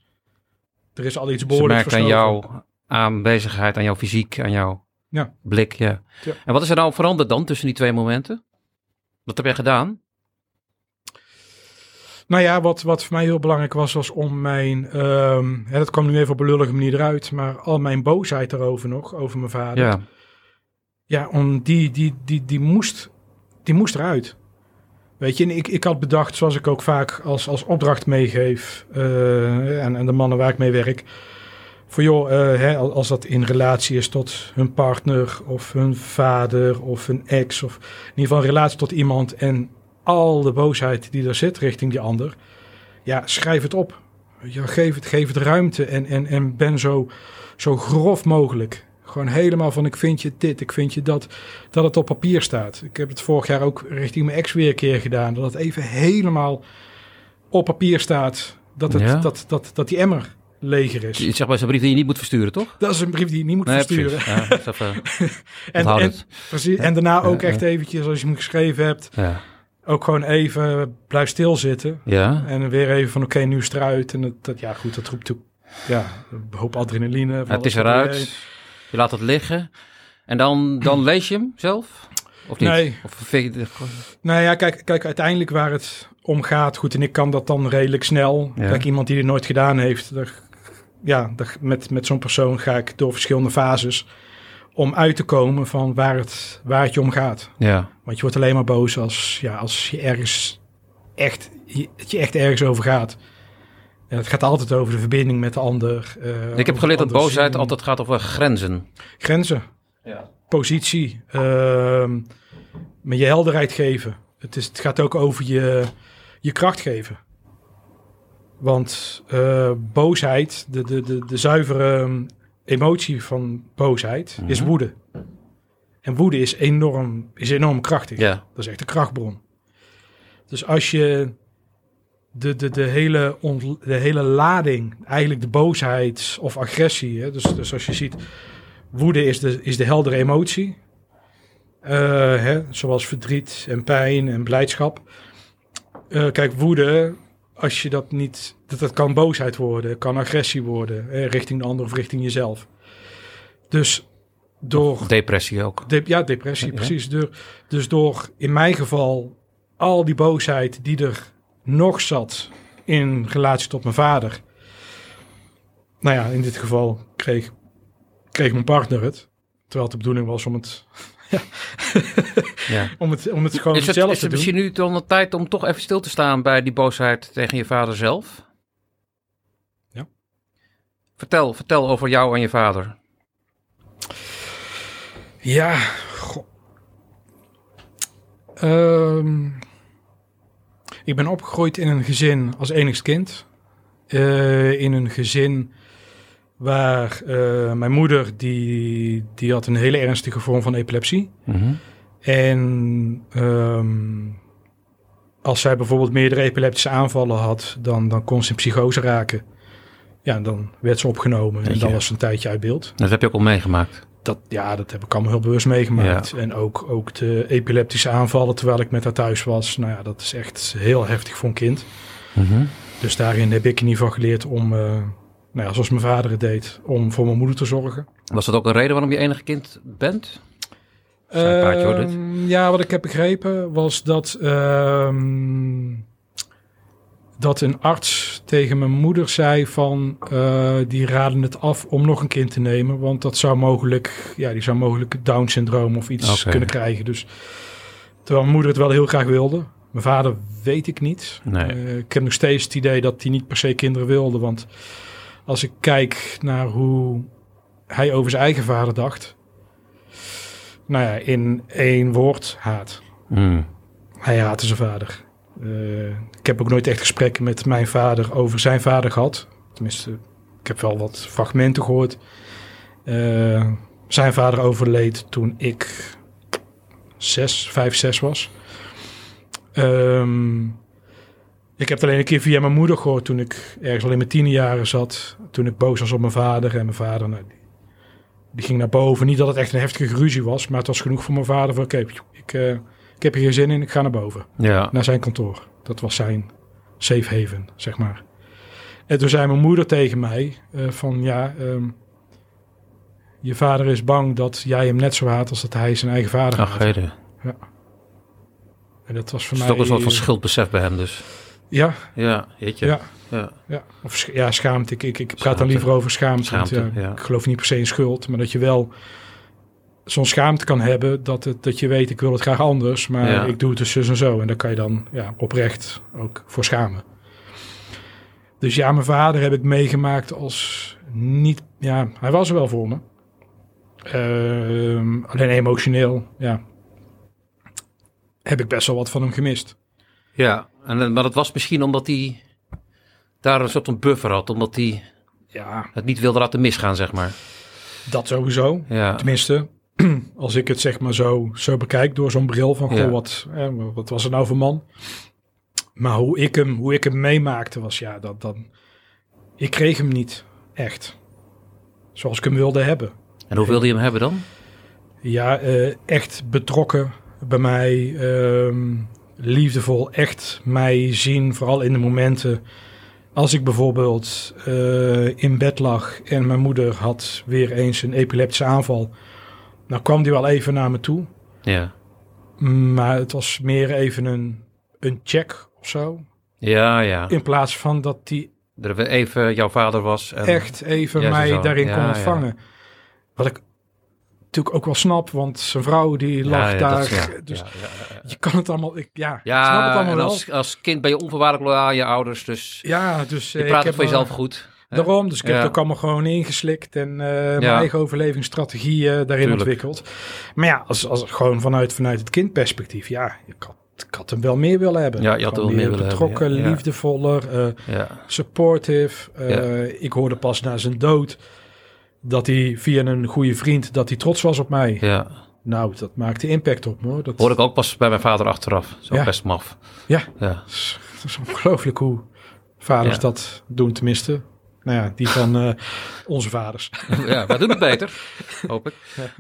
er is al iets Ze behoorlijk merkt aan jouw aanwezigheid, aan jouw fysiek, aan jouw Ja. blik. Ja. Ja. En wat is er nou veranderd dan tussen die twee momenten? Wat heb jij gedaan? Nou ja, wat, wat voor mij heel belangrijk was, was om mijn, ehm, hè, dat kwam nu even op een lullige manier eruit, maar al mijn boosheid erover nog, over mijn vader. Ja. Ja, om die, die, die, die, moest, die moest eruit. Weet je, ik, ik had bedacht, zoals ik ook vaak als, als opdracht meegeef eh, en, en de mannen waar ik mee werk. Voor joh, eh, hè, al- als dat in relatie is tot hun partner of hun vader of hun ex. Of in ieder geval een relatie tot iemand en al de boosheid die er zit richting die ander. Ja, schrijf het op. Wel, geef, het, geef het ruimte en, en, en ben zo, zo grof mogelijk. Gewoon helemaal van ik vind je dit, ik vind je dat. Dat het op papier staat. Ik heb het vorig jaar ook richting mijn ex weer een keer gedaan. Dat het even helemaal op papier staat. Dat, het, Ja. dat, dat, dat die emmer leger is. Je zegt bij zo'n brief die je niet moet versturen, toch? Dat is een brief die je niet moet Nee, versturen. Ja, is even, En, en, het. precies, en daarna ook echt eventjes, als je hem geschreven hebt, Ja. ook gewoon even blijf stilzitten. ja. En weer even van oké, nu is het eruit. En dat, dat, ja goed, dat roept ook ja, een hoop adrenaline. Het is eruit. Je laat het liggen. En dan, dan lees je hem zelf? Of niet? Nee. Of vind je, Nou ja, kijk, kijk, uiteindelijk waar het om gaat, goed, en ik kan dat dan redelijk snel. Ja. Kijk, iemand die dit nooit gedaan heeft, daar, ja, daar, met, met zo'n persoon ga ik door verschillende fases om uit te komen van waar het, waar het je om gaat. ja. Want je wordt alleen maar boos als, ja, als je ergens echt, je, je echt ergens over gaat. En het gaat altijd over de verbinding met de ander. eh, Ik heb geleerd dat boosheid zien. altijd gaat over grenzen. Grenzen, Ja. positie, ehm met je helderheid geven. Het, is, het gaat ook over je, je kracht geven. Want eh, boosheid, de, de, de, de zuivere ehm, emotie van boosheid, is Mhm. woede. En woede is enorm, is enorm krachtig. Ja. Dat is echt een krachtbron. Dus als je de, de, de, hele, de hele lading, eigenlijk de boosheid of agressie, hè, dus, dus als je ziet, woede is de, is de heldere emotie, Eh, hè, zoals verdriet en pijn en blijdschap. Eh, kijk, woede, als je dat niet, dat, dat kan boosheid worden, kan agressie worden, hè, richting de ander of richting jezelf. Dus door Depressie ook. de, ja, depressie, Ja. precies. Door, dus door in mijn geval al die boosheid die er nog zat in relatie tot mijn vader. Nou ja, in dit geval kreeg, kreeg mijn partner het. Terwijl het de bedoeling was om het, Ja. om het, om het gewoon Is het, zelf is te het doen. misschien nu dan de tijd om toch even stil te staan bij die boosheid tegen je vader zelf? Ja. Vertel, vertel over jou en je vader. Ja, goh. Ik ben opgegroeid in een gezin als enigst kind. Eh, in een gezin waar eh, mijn moeder, die, die had een hele ernstige vorm van epilepsie. En ehm, als zij bijvoorbeeld meerdere epileptische aanvallen had, dan, dan kon ze in psychose raken. Ja, dan werd ze opgenomen en dan was ze een tijdje uit beeld. Dat heb je ook al meegemaakt. Dat, ja, dat heb ik allemaal heel bewust meegemaakt. En ook, ook de epileptische aanvallen terwijl ik met haar thuis was. Nou ja, dat is echt heel heftig voor een kind. Dus daarin heb ik in ieder geval geleerd om, eh, nou ja, zoals mijn vader het deed, om voor mijn moeder te zorgen. Was dat ook een reden waarom je enige kind bent? Paardje, hoor. Ehm, Ja, wat ik heb begrepen was dat ehm, dat een arts tegen mijn moeder zei van eh, die raden het af om nog een kind te nemen, want dat zou mogelijk, ja, die zou mogelijk Down syndroom of iets kunnen krijgen. Dus terwijl mijn moeder het wel heel graag wilde. Mijn vader weet ik niet. Nee. Eh, ik heb nog steeds het idee dat hij niet per se kinderen wilde, want als ik kijk naar hoe hij over zijn eigen vader dacht, nou ja, in één woord haat. Hmm. Hij haatte zijn vader. Eh, ik heb ook nooit echt gesprekken met mijn vader over zijn vader gehad. Tenminste, ik heb wel wat fragmenten gehoord. Eh, zijn vader overleed toen ik zes, vijf, zes was. Ehm, ik heb het alleen een keer via mijn moeder gehoord toen ik ergens al in mijn tienerjaren zat. Toen ik boos was op mijn vader. En mijn vader, nou, die, ging naar boven. Niet dat het echt een heftige ruzie was, maar het was genoeg voor mijn vader. Van, oké, ik, eh, ik heb hier geen zin in, ik ga naar boven Ja. naar zijn kantoor. Dat was zijn safe haven, zeg maar. En toen zei mijn moeder tegen mij eh, van ja, ehm, je vader is bang dat jij hem net zo haat als dat hij zijn eigen vader Ach, haat. heden. En dat was voor is mij... toch een soort van schuldbesef bij hem dus. Ja, Ja, jeetje. Ja. ja. ja. Of ja, schaamte. Ik, ik, ik praat dan liever over schaamte. Schaamte, want, ja, ja. Ik geloof niet per se in schuld, maar dat je wel zo'n schaamte kan hebben dat, het, dat je weet, ik wil het graag anders, maar Ja. ik doe het dus zus en zo. En daar kan je dan ja, oprecht ook voor schamen. Dus ja, mijn vader heb ik meegemaakt als niet, ja, hij was er wel voor me. Ehm, alleen emotioneel, ja, heb ik best wel wat van hem gemist. Ja, en, eh, maar dat was misschien omdat hij daar een soort van buffer had. Omdat hij Ja, het niet wilde laten misgaan, zeg maar. dat sowieso. Ja, Tenminste, als ik het zeg maar zo, zo bekijk door zo'n bril van, goh, Ja. wat, eh, wat was er nou voor man? Maar hoe ik hem, hoe ik hem meemaakte was, ja, dat dan... Ik kreeg hem niet, echt. Zoals ik hem wilde hebben. en hoe wilde je hem hebben dan? Ja, eh, echt betrokken bij mij, ehm, liefdevol, echt mij zien, vooral in de momenten... Als ik bijvoorbeeld eh, in bed lag en mijn moeder had weer eens een epileptische aanval... Dan kwam die wel even naar me toe. Ja, Maar het was meer even een, een check of zo. ja, ja. In plaats van dat die Dat er even jouw vader was. En, echt even Ja, mij zo. daarin Ja, kon ja. ontvangen. Wat ik natuurlijk ook wel snap, want zijn vrouw die lag ja, daar. is- ja, dus je kan het allemaal, ik, ja, Ja, ik snap het allemaal wel. als, als kind ben je onvoorwaardelijk loyaal aan je ouders, dus Ja, dus je eh, ik praat het heb voor jezelf goed. Daarom, dus ik heb het ook allemaal gewoon ingeslikt en eh, mijn eigen overlevingsstrategie eh, daarin Tuurlijk. ontwikkeld. Maar ja, als, als gewoon vanuit, vanuit het kindperspectief, ja, ik had, ik had hem wel meer willen hebben. Ja, je had hem wel meer willen betrokken, hebben, ja. Liefdevoller, eh, Ja, supportive. Ik hoorde pas na zijn dood dat hij via een goede vriend dat hij trots was op mij. ja. Nou, dat maakte impact op me. hoor. Dat, Hoorde ik ook pas bij mijn vader achteraf. Zo best maf. Ja. Ja. dat is, ongelooflijk hoe vaders dat doen, tenminste. Nou ja, die van eh, onze vaders. ja, wij doen het beter, hoop ik.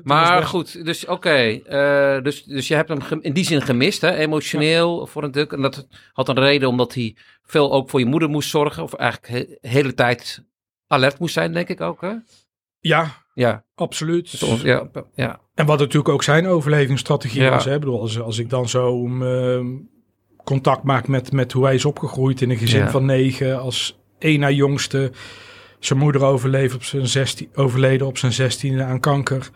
Maar goed, dus oké. eh, dus, dus je hebt hem in die zin gemist, hè, emotioneel voor een duk. En dat had een reden omdat hij veel ook voor je moeder moest zorgen. Of eigenlijk de hele tijd alert moest zijn, denk ik ook. Hè? Ja, Ja, absoluut. soms, ja, ja, En wat natuurlijk ook zijn overlevingsstrategie Ja. was. Hè? Ik bedoel, als, als ik dan zo ehm, contact maak met, met hoe hij is opgegroeid in een gezin Ja. van negen. Als één na jongste. Zijn moeder overleefd op zijn 16, overleden op zijn zestiende aan kanker.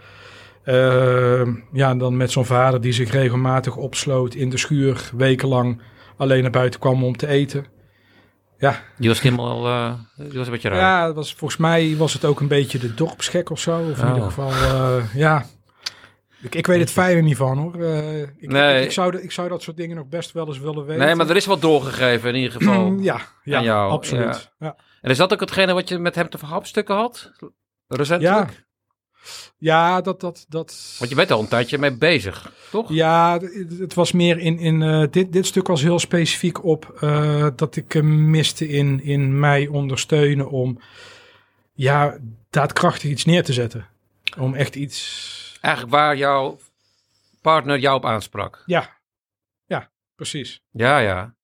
Ehm, ja, dan met zo'n vader die zich regelmatig opsloot in de schuur. Wekenlang alleen naar buiten kwam om te eten. Ja, die was helemaal eh, die was een beetje raar. ja was, volgens mij was het ook een beetje de dorpsgek of zo. Of in Oh. ieder geval, eh, ja. Ik, ik weet het fijne niet van hoor. Eh, ik, Nee. ik, ik zou, ik zou dat soort dingen nog best wel eens willen weten. nee, maar er is wat doorgegeven in ieder geval. Ja, ja jou, absoluut. Ja. En is dat ook hetgene wat je met hem te verhapstukken had? Recentelijk? Ja. Ja, dat, dat, dat... Want je bent al een tijdje mee bezig, toch? Ja, het, het was meer in, in eh, dit, dit stuk was heel specifiek op eh, dat ik hem miste in, in mij ondersteunen om ja, daadkrachtig iets neer te zetten. Om echt iets, Eigenlijk waar jouw partner jou op aansprak. ja, ja, precies. Ja, ja.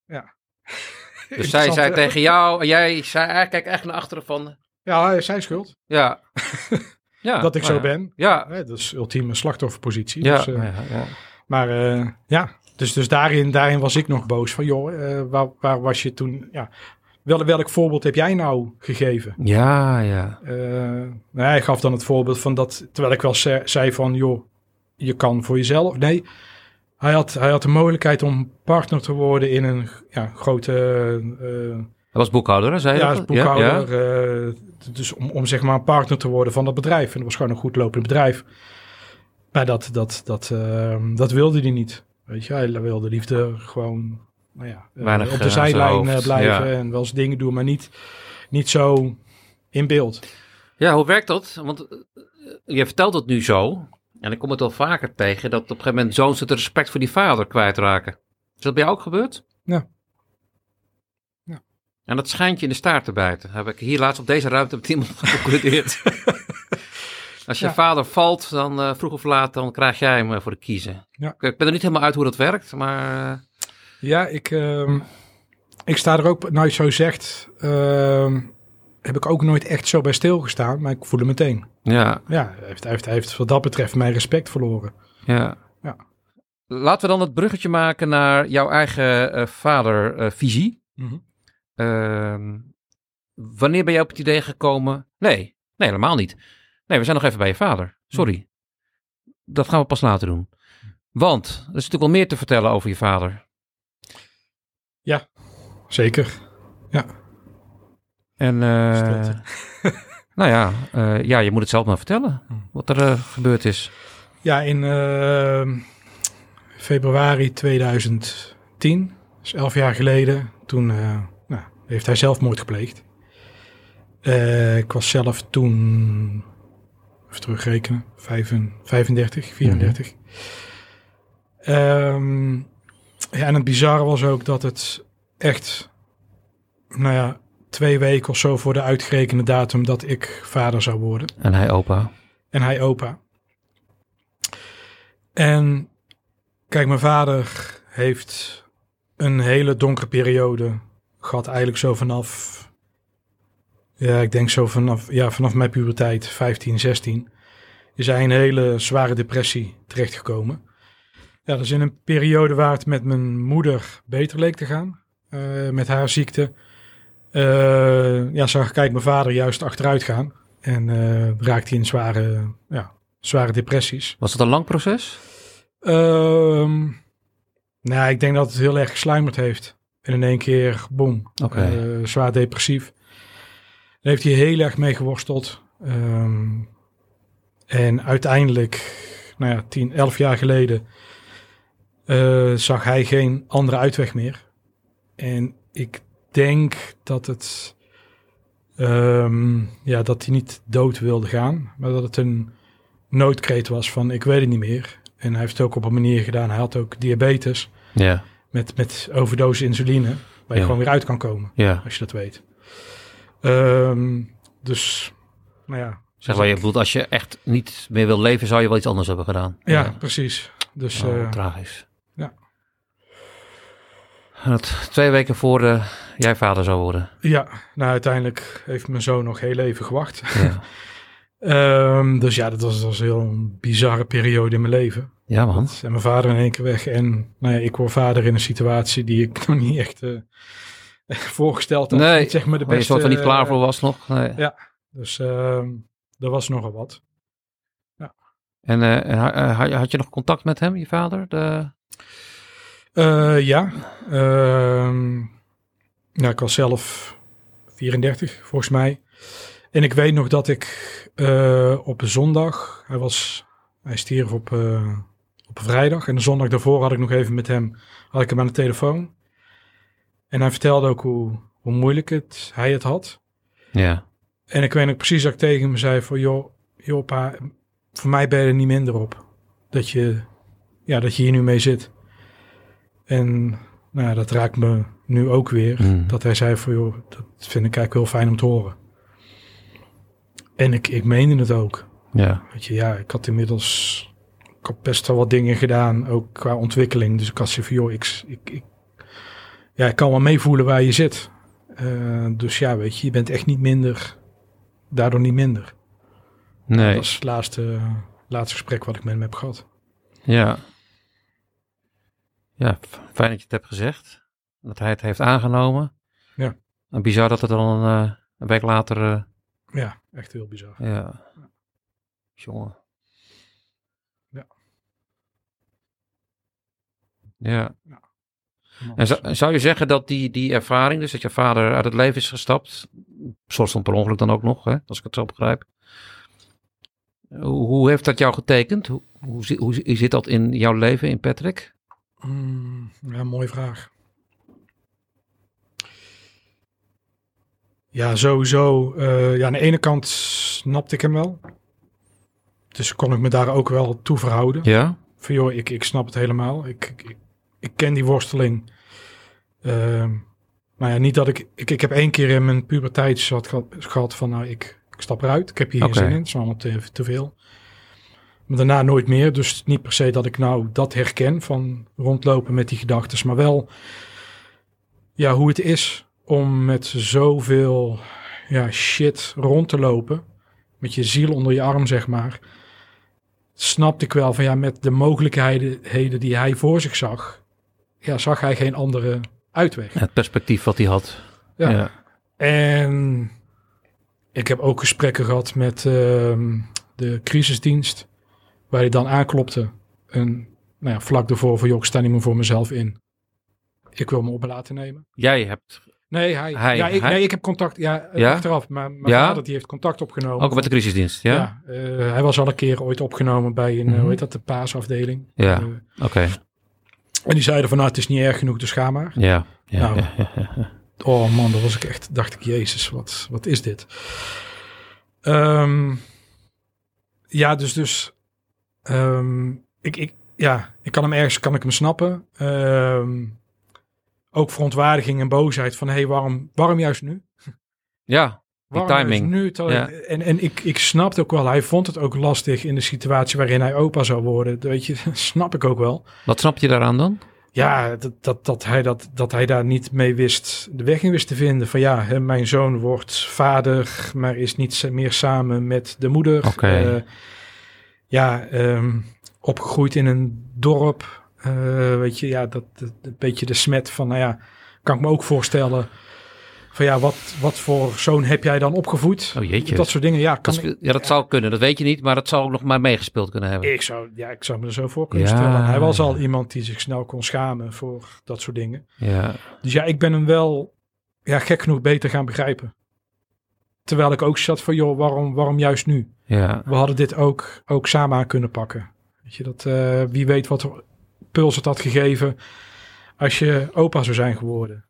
Dus zij zei tegen jou, en jij zei eigenlijk kijk echt naar achteren van, Ja, zijn schuld ja. ja dat ik nou zo ja. ben. Ja. Dat is ultieme slachtofferpositie. Ja, Dus, eh, ja, ja. Maar eh, ja, dus, dus daarin, daarin was ik nog boos van, joh, eh, waar, waar was je toen? Ja, wel, welk voorbeeld heb jij nou gegeven? Ja, ja. Eh, nou, hij gaf dan het voorbeeld van dat, terwijl ik wel ze- zei van, joh, je kan voor jezelf. Nee, hij had, hij had de mogelijkheid om partner te worden in een ja, grote eh, Hij was boekhouder, hè, zei je ja, als boekhouder. eh, dus om, om zeg maar een partner te worden van dat bedrijf. En dat was gewoon een goed lopend bedrijf. Maar dat, dat, dat, dat wilde hij niet. Weet je, hij wilde liefde gewoon nou ja, eh, Weinig, op eh, de zijn zijlijn eh, blijven ja. en wel eens dingen doen, maar niet, niet zo in beeld. Ja, hoe werkt dat? Want eh, je vertelt het nu zo. En ik kom het wel vaker tegen dat op een gegeven moment zoons het respect voor die vader kwijtraken. Is dat bij jou ook gebeurd? Ja. Ja. En dat schijnt je in de staart te bijten. Heb ik hier laatst op deze ruimte met iemand geconcludeerd. Als je Ja. vader valt, dan eh, vroeg of laat, dan krijg jij hem eh, voor de kiezen. Ja. Ik, ik ben er niet helemaal uit hoe dat werkt, maar... Ja, ik, ehm, ik sta er ook, nou je zo zegt, ehm, heb ik ook nooit echt zo bij stilgestaan, maar ik voel meteen. ja, Ja, hij heeft, hij heeft, hij heeft wat dat betreft mijn respect verloren. ja. Ja. Laten we dan het bruggetje maken naar jouw eigen eh, vadervisie. Mhm. Ehm, wanneer ben je op het idee gekomen? Nee, nee, helemaal niet. Nee, we zijn nog even bij je vader. Sorry. Dat gaan we pas later doen. Want er is natuurlijk wel meer te vertellen over je vader. Zeker. En eh, nou ja, eh, ja, je moet het zelf maar vertellen. Wat er eh, gebeurd is. Ja, in ehm, februari 2010, dus elf jaar geleden, toen eh, nou, heeft hij zelfmoord gepleegd. Eh, ik was zelf toen, even terugrekenen, 35, 35 34. Ehm, ja, en het bizarre was ook dat het echt, nou ja, twee weken of zo voor de uitgerekende datum dat ik vader zou worden. En hij opa. En hij opa. En kijk, mijn vader heeft een hele donkere periode gehad. Eigenlijk zo vanaf, ja, ik denk zo vanaf, ja, vanaf mijn puberteit, 15, 16, is hij een hele zware depressie terechtgekomen. Ja, dat is in een periode waar het met mijn moeder beter leek te gaan, eh, met haar ziekte. Eh, ja, zag ik kijk, mijn vader juist achteruit gaan. En eh, raakte hij in zware, ja, zware depressies. Was het een lang proces? Ehm nou, ik denk dat het heel erg gesluimerd heeft. En in één keer, boom, eh, zwaar depressief. Daar heeft hij heel erg mee geworsteld. Ehm, en uiteindelijk, nou ja, 10, 11 jaar geleden, eh, zag hij geen andere uitweg meer. En ik denk dat het, ehm, ja, dat hij niet dood wilde gaan, maar dat het een noodkreet was van ik weet het niet meer. En hij heeft het ook op een manier gedaan. Hij had ook diabetes Ja, met, met overdosis insuline, waar je Ja. gewoon weer uit kan komen, ja. als je dat weet. Ehm, dus, nou ja. Zeg maar, je bedoelt, als je echt niet meer wil leven, zou je wel iets anders hebben gedaan. Ja, precies. Dus Oh, eh, tragisch. Het, twee weken voor eh, jij vader zou worden. ja, nou uiteindelijk heeft mijn zoon nog heel even gewacht. Ja, Ehm, dus ja, dat was, dat was een heel bizarre periode in mijn leven. ja man. En mijn vader in één keer weg. En nou ja, ik word vader in een situatie die ik nog niet echt eh, voorgesteld had. Nee, zeg maar de je beste. soort van niet klaar voor eh, was nog. Nee. ja. Dus ehm er was nogal wat. En en ha- had je- had je nog contact met hem, je vader? De... Eh, ja. Ja, ik was zelf 34, volgens mij. En ik weet nog dat ik eh, op zondag, hij, was, hij stierf op, eh, op vrijdag. En de zondag daarvoor had ik nog even met hem, had ik hem aan de telefoon. En hij vertelde ook hoe, hoe moeilijk het, hij het had. Ja, En ik weet nog precies dat ik tegen hem zei van, joh, joh pa, voor mij ben je er niet minder op. Dat je, ja, dat je hier nu mee zit. En nou, ja, dat raakt me nu ook weer. Mm. Dat hij zei van, joh, dat vind ik eigenlijk heel fijn om te horen. En ik, ik meende het ook. ja, Weet je, ja, ik had inmiddels ik had best wel wat dingen gedaan, ook qua ontwikkeling. Dus ik had zoiets van, joh, ik, ik, ik, ja, ik kan wel meevoelen waar je zit. Eh, dus ja, weet je, je bent echt niet minder, daardoor niet minder. nee, Dat is het laatste, laatste gesprek wat ik met hem heb gehad. ja. Ja, fijn dat je het hebt gezegd. Dat hij het heeft aangenomen. Ja. En bizar dat het dan eh, een week later... eh, Ja, echt heel bizar. ja. Jongen. Ja. Ja. En zou, zou je zeggen dat die, die ervaring, dus dat je vader uit het leven is gestapt, soort van per ongeluk dan ook nog, hè, als ik het zo begrijp. Hoe, hoe heeft dat jou getekend? Hoe, hoe, hoe zi- zit dat in jouw leven, in Patrick? Mm, ja, mooie vraag. Ja, sowieso. eh, ja, aan de ene kant snapte ik hem wel. Dus kon ik me daar ook wel toe verhouden. Ja? Van joh, ik, ik snap het helemaal. Ik, ik, ik ken die worsteling. Ehm, maar ja, niet dat ik, ik... Ik heb één keer in mijn puberteit gehad, gehad van... Nou, ik, ik stap eruit. Ik heb hier geen zin in. Het is allemaal te, te veel. Maar daarna nooit meer. Dus niet per se dat ik nou dat herken van rondlopen met die gedachten. Maar wel ja, hoe het is om met zoveel ja, shit rond te lopen. Met je ziel onder je arm, zeg maar. Snapte ik wel van ja, met de mogelijkheden heden die hij voor zich zag. Ja, zag hij geen andere uitweg. Het perspectief wat hij had. Ja. Ja. En ik heb ook gesprekken gehad met ehm, de crisisdienst. Waar hij dan aanklopte. En nou ja, vlak daarvoor van joh, ik meer voor mezelf in. Ik wil me op laten nemen. Jij hebt Nee, hij. Hij- ja, ik, hij? nee, ik heb contact. Ja, eh, Ja? achteraf. Maar mijn Ja? vader die heeft contact opgenomen. ook met de crisisdienst, ja? Ja, eh, hij was al een keer ooit opgenomen bij een, eh, Mhm. hoe heet dat, de paasafdeling. Ja. Oké. en die zeiden van, nou, het is niet erg genoeg, dus ga maar. Ja. Ja, Nou. Oh man, dat was ik echt, dacht ik, jezus, wat, wat is dit? Ehm, ja, dus, dus, ehm, ik, ik, ja, ik kan hem ergens, kan ik hem snappen. Ehm, ook verontwaardiging en boosheid van, hé, hey, waarom, waarom juist nu? Ja, Waarom timing. nu? Ja. En, en ik, ik snapte ook wel, hij vond het ook lastig in de situatie waarin hij opa zou worden. Weet je, snap ik ook wel. wat snap je daaraan dan? Ja, dat, dat, dat, hij dat, dat hij daar niet mee wist, de weg in wist te vinden. Van ja, hè, mijn zoon wordt vader, maar is niet meer samen met de moeder. Oké. Eh, ja, ehm, opgegroeid in een dorp. eh, weet je, ja, dat, dat een beetje de smet van, nou ja, kan ik me ook voorstellen. Van ja, wat, wat voor zoon heb jij dan opgevoed? Oh jeetje. Dat soort dingen, ja. Kan Dat, ik, ja, dat zou kunnen. Dat weet je niet, maar dat zou ook nog maar meegespeeld kunnen hebben. ik, zou, ja, ik zou me er zo voor kunnen Ja. stellen. Hij was al iemand die zich snel kon schamen voor dat soort dingen. Ja. Dus ja, ik ben hem wel ja, gek genoeg beter gaan begrijpen. Terwijl ik ook zat van, joh, waarom, waarom juist nu? Ja. We hadden dit ook, ook samen aan kunnen pakken. Weet je, dat, eh, wie weet wat puls het had gegeven als je opa zou zijn geworden.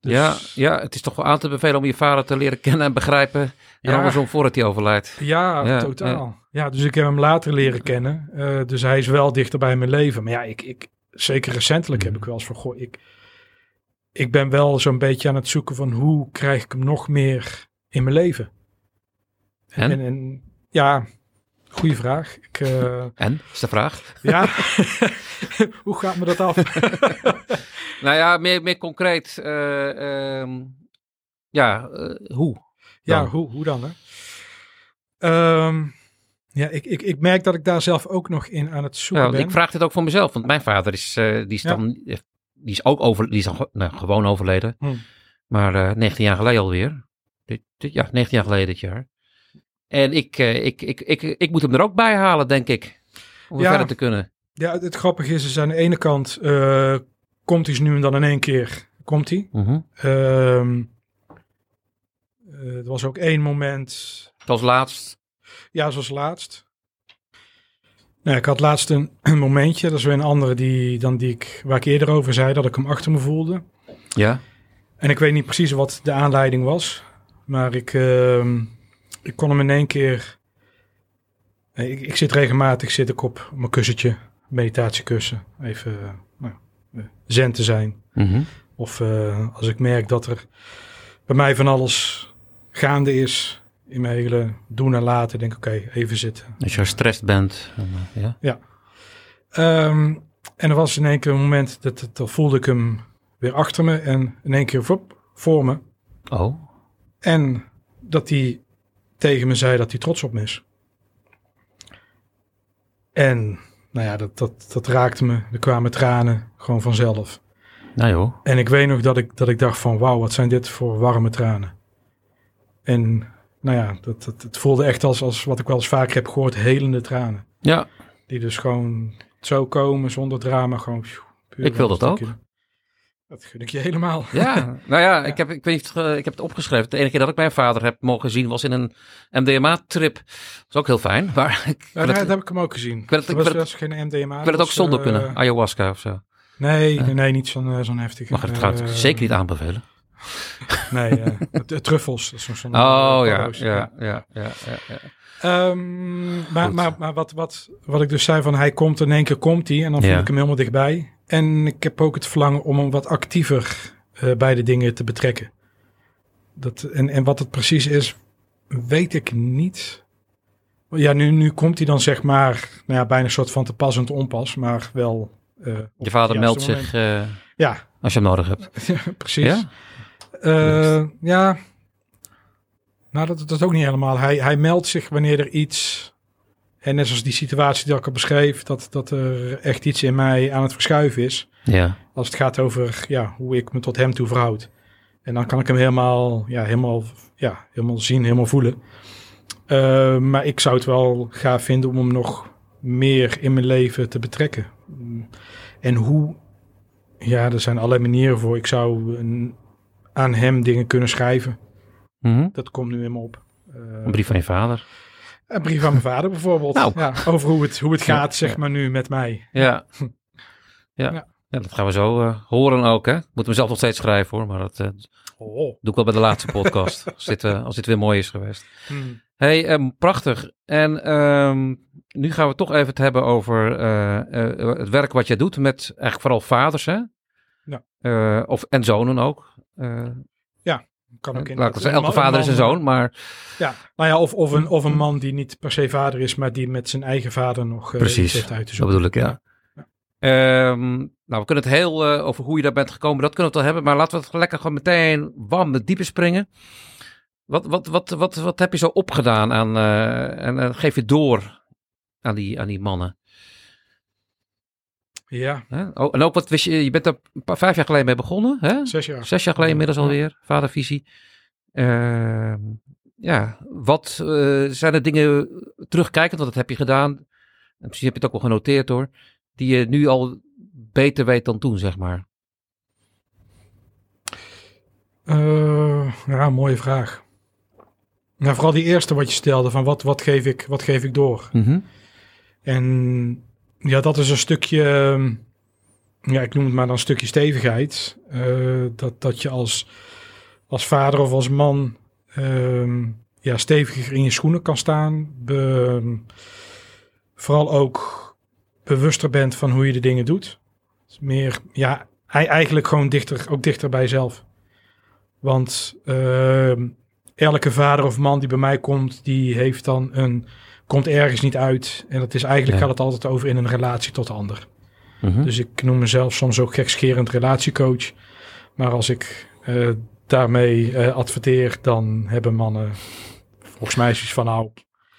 Dus- Ja, ja, het is toch wel aan te bevelen om je vader te leren kennen en begrijpen. En Ja. andersom voordat hij overlijdt. Ja, Ja, totaal. Ja. dus ik heb hem later leren kennen. Eh, dus hij is wel dichter bij mijn leven. Maar ja, ik, ik, zeker recentelijk heb ik wel eens van, goh, ik, ik ben wel zo'n beetje aan het zoeken van hoe krijg ik hem nog meer in mijn leven? En? En, en ja, goede vraag. Ik, eh, En, is de vraag. ja, hoe gaat me dat af? Nou ja, meer, meer concreet. eh, ehm, ja, eh, hoe? ja, hoe, hoe dan? Hè? Ehm, ja, ik, ik, ik merk dat ik daar zelf ook nog in aan het zoeken Nou, ben. ik vraag dit ook voor mezelf, want mijn vader is, die is Ja. dan, die is ook over, die is dan nou, gewoon overleden. Hm. Maar eh 19 jaar geleden alweer. Dit, dit, ja, 19 jaar geleden dit jaar. En ik, eh, ik, ik, ik, ik moet hem er ook bij halen, denk ik. Om Ja. verder te kunnen. Ja, het, grappige is, is aan de ene kant eh, komt hij nu en dan in één keer. Komt hij. Mhm. Ehm, eh, er was ook één moment, Als laatst. ja, zoals laatst. Nou, ik had laatst een, een momentje, dat is weer een andere die, dan die ik, waar ik eerder over zei, dat ik hem achter me voelde. Ja. En ik weet niet precies wat de aanleiding was, maar ik, ehm, ik kon hem in één keer. Ik, ik zit regelmatig zit ik op mijn kussentje, meditatiekussen, even nou, eh, zen te zijn. Mhm. Of eh, als ik merk dat er bij mij van alles gaande is in mijn hele doen en laten, denk ik oké, even zitten. Als je gestrest bent. eh, ja. Ehm, en er was in één keer een moment dat, dat, dat voelde ik hem weer achter me en in één keer vop, voor me. Oh. En dat hij tegen me zei dat hij trots op me is. En nou ja, dat, dat, dat raakte me. Er kwamen tranen gewoon vanzelf. Nou joh. En ik weet nog dat ik, dat ik dacht van wauw, wat zijn dit voor warme tranen. En nou ja, dat, dat, het voelde echt als, als wat ik wel eens vaker heb gehoord, helende tranen. Ja, Die dus gewoon zo komen zonder drama. Gewoon, Ik wil dat ook. Dat gun ik je helemaal. ja. nou ja, ik heb, ik, weet niet, ge- ik heb het opgeschreven. De enige keer dat ik mijn vader heb mogen zien was in een MDMA-trip. Dat is ook heel fijn. Maar ik Ja, heb ik hem ook gezien. wil het- ik dat was, geen MDMA. ik wil het ook zonder eh, kunnen. Ayahuasca of zo. Nee, nee, nee, niet zo'n eh, zo'n heftige. Mag ik het trouwens eh, zeker niet aanbevelen. Nee, eh, het truffels. Dat is zo'n- Oh eh, ja, ja, ja, ja, ja. Ehm, maar maar, maar wat, wat, wat ik dus zei van hij komt in één keer komt hij en dan Ja. ik hem helemaal dichtbij. En ik heb ook het verlangen om hem wat actiever eh, bij de dingen te betrekken. Dat, en, en wat het precies is, weet ik niet. Ja, nu, nu komt hij dan zeg maar, nou ja, bijna een soort van te pas en te onpas, maar wel. eh, Je vader meldt zich eh, Ja, als je hem nodig hebt. precies. Ja? Ja. Nou, dat, dat is ook niet helemaal. Hij, hij meldt zich wanneer er iets. En net zoals die situatie die ik al beschreef, dat, dat er echt iets in mij aan het verschuiven is. Ja. Als het gaat over ja, hoe ik me tot hem toe verhoud. En dan kan ik hem helemaal, ja, helemaal, ja, helemaal zien, helemaal voelen. Eh, maar ik zou het wel gaaf vinden om hem nog meer in mijn leven te betrekken. En hoe, ja, er zijn allerlei manieren voor. Ik zou een- aan hem dingen kunnen schrijven. Mhm. Dat komt nu in me op. Eh, Een brief van je vader. Een brief aan mijn vader bijvoorbeeld. Nou. Ja, over hoe het, hoe het gaat, zeg maar nu met mij. Ja. Ja. Ja. dat gaan we zo eh, horen ook, hè. Moet mezelf nog steeds schrijven, hoor. Maar dat eh, Oh. doe ik wel bij de laatste podcast. als, dit, eh, als dit weer mooi is geweest. Hmm. hey, ehm, prachtig. En ehm, nu gaan we toch even het hebben over het werk wat jij doet met eigenlijk vooral vaders, hè? Ja. Of, en zonen ook. Kan ook laat inderdaad. zeggen, elke vader is een zoon, maar Ja, nou ja, of, of, een, of een man die niet per se vader is, maar die met zijn eigen vader nog eh, Precies, heeft uit te zo zoeken. bedoel ik, ja. Ehm, nou, we kunnen het heel eh, over hoe je daar bent gekomen, dat kunnen we het wel hebben. Maar laten we het lekker gewoon meteen wam het diepe springen. Wat, wat, wat, wat, wat heb je zo opgedaan aan, eh, en eh, geef je door aan die, aan die mannen? Ja, Hè? Oh, en ook wat wist je, je bent er paar, vijf jaar geleden mee begonnen, hè? zes jaar. Zes jaar geleden inmiddels alweer, vadervisie. Ehm, ja, wat eh, zijn er dingen terugkijkend, want dat heb je gedaan. En misschien heb je het ook wel genoteerd hoor. Die je nu al beter weet dan toen, zeg maar. Eh, ja, mooie vraag. Nou, vooral die eerste wat je stelde, van wat, wat, geef, ik, wat geef ik door? En ja, dat is een stukje, ehm, ja, ik noem het maar dan een stukje stevigheid. Eh, dat, dat je als, als vader of als man ehm, ja, steviger in je schoenen kan staan. Vooral ook bewuster bent van hoe je de dingen doet. Meer, ja, ei- eigenlijk gewoon dichter, ook dichter bij jezelf. Want ehm, elke vader of man die bij mij komt, die heeft dan een komt ergens niet uit. En dat is eigenlijk gaat het altijd over in een relatie tot de ander. Mhm. Dus ik noem mezelf soms ook gekscherend relatiecoach. Maar als ik eh, daarmee eh, adverteer, dan hebben mannen volgens mij zoiets van nou.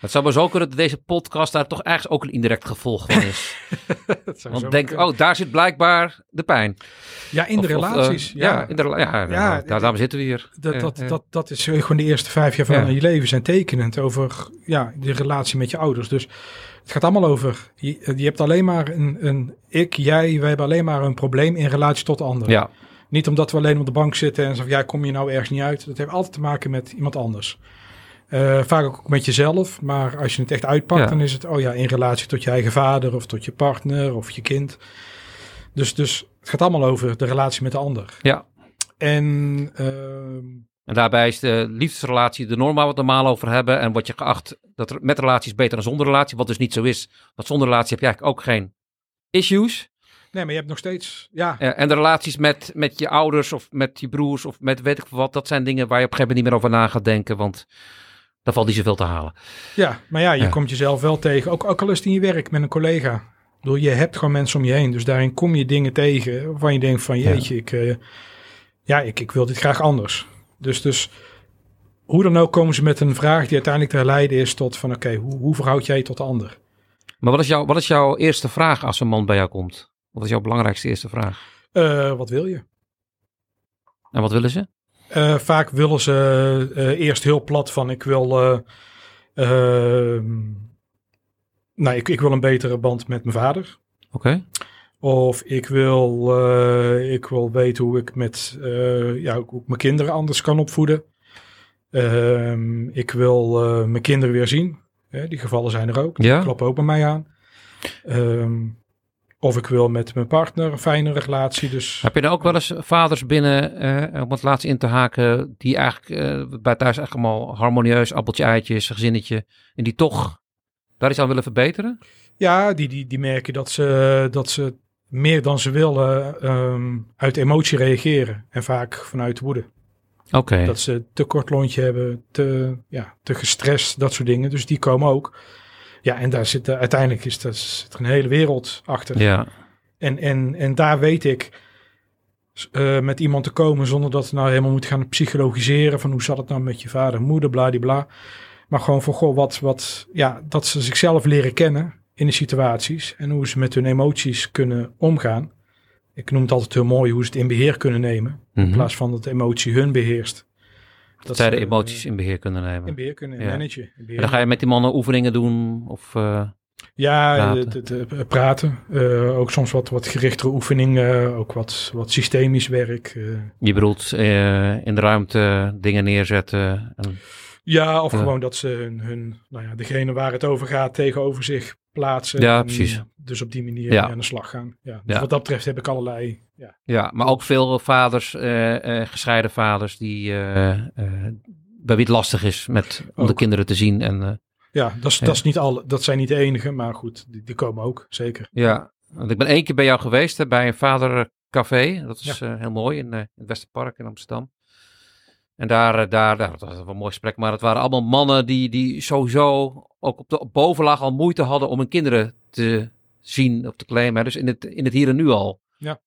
Het zou maar zo kunnen dat deze podcast daar toch ergens ook een indirect gevolg van is. Want denk, kunnen. oh, daar zit blijkbaar de pijn. ja, in de Of- of, eh, relaties. ja, ja, in de, ja, Ja, nou, daar, daarom zitten we hier. Dat, dat, dat, dat is gewoon de eerste vijf jaar van je leven zijn tekenend over ja, de relatie met je ouders. Dus het gaat allemaal over, je, je hebt alleen maar een, een ik, jij, wij hebben alleen maar een probleem in relatie tot de ander. Ja, Niet omdat we alleen op de bank zitten en zeggen, ja, kom je nou ergens niet uit. Dat heeft altijd te maken met iemand anders. Eh, vaak ook met jezelf, maar als je het echt uitpakt, Ja. dan is het, oh ja, in relatie tot je eigen vader of tot je partner of je kind. Dus, dus het gaat allemaal over de relatie met de ander. ja. En ehm, En daarbij is de liefdesrelatie de norm waar we het normaal over hebben. En wordt je geacht dat er met relaties beter dan zonder relatie. Wat dus niet zo is. Want zonder relatie heb je eigenlijk ook geen issues. nee, maar je hebt nog steeds, ja, en de relaties met, met je ouders of met je broers of met weet ik wat. Dat zijn dingen waar je op een gegeven moment niet meer over na gaat denken. Want daar valt niet zoveel te halen. ja, maar ja, je Ja. komt jezelf wel tegen. Ook, ook al is het in je werk met een collega. Ik bedoel, je hebt gewoon mensen om je heen. Dus daarin kom je dingen tegen waarvan je denkt van, Ja. jeetje, ik, eh, ja, ik, ik wil dit graag anders. Dus, dus hoe dan ook komen ze met een vraag die uiteindelijk te herleiden is tot van, oké, hoe, hoe verhoud jij je tot de ander? Maar wat is, jouw, wat is jouw eerste vraag als een man bij jou komt? Wat is jouw belangrijkste eerste vraag? Eh, wat wil je? En wat willen ze? Eh, vaak willen ze eh, eerst heel plat van ik wil, eh, ehm, nou, ik, ik wil een betere band met mijn vader. Oké. Of ik wil, eh, ik wil weten hoe ik met eh, ja, hoe ik mijn kinderen anders kan opvoeden. Ehm, ik wil eh, mijn kinderen weer zien. Die gevallen zijn er ook. Ja. Die kloppen ook bij mij aan. Ehm, of ik wil met mijn partner een fijnere relatie. Dus Heb je er ook wel eens vaders binnen, eh, om het laatst in te haken, die eigenlijk eh, bij thuis echt allemaal harmonieus, appeltje, eitjes, gezinnetje, en die toch daar iets aan willen verbeteren? ja, die, die, die merken dat ze, dat ze meer dan ze willen ehm, uit emotie reageren. En vaak vanuit woede. Oké. Dat ze te kort lontje hebben, te, ja, te gestrest, dat soort dingen. Dus die komen ook. Ja, en daar zit eh, uiteindelijk is, daar zit een hele wereld achter. Ja. En, en, en daar weet ik eh, met iemand te komen zonder dat we nou helemaal moeten gaan psychologiseren van hoe zat het nou met je vader, moeder, bladibla. Maar gewoon van goh, wat, wat, ja, dat ze zichzelf leren kennen in de situaties en hoe ze met hun emoties kunnen omgaan. Ik noem het altijd heel mooi hoe ze het in beheer kunnen nemen. In Mhm. plaats van dat de emotie hun beheerst. Dat zij de emoties eh, in beheer kunnen nemen. in beheer kunnen Ja. managen. in beheer. En dan ga je met die mannen oefeningen doen of... eh, Ja, praten. het, het, het praten. Eh, ook soms wat, wat gerichtere oefeningen. Ook wat, wat systemisch werk. eh. je bedoelt eh, in de ruimte dingen neerzetten. En, ja, of gewoon dat ze hun, hun, nou ja, degene waar het over gaat tegenover zich plaatsen. Ja, precies. Dus op die manier Ja. aan de slag gaan. Ja. Dus Ja. wat dat betreft heb ik allerlei. Ja, ja, maar ook veel vaders, eh, eh, gescheiden vaders, die, eh, bij wie het lastig is met, om de kinderen te zien. En, ja, dat, is, Ja. dat, is niet alle, dat zijn niet de enige. Maar goed, die, die komen ook. Zeker. Ja, want ik ben één keer bij jou geweest, hè, bij een vadercafé. Dat is heel mooi in, het Westerpark in Amsterdam. En daar, daar, daar, dat was een mooi gesprek, maar het waren allemaal mannen die, die sowieso ook op de op bovenlaag al moeite hadden om hun kinderen te zien of te claimen. hè. Dus in het, in het hier en nu al. Ja.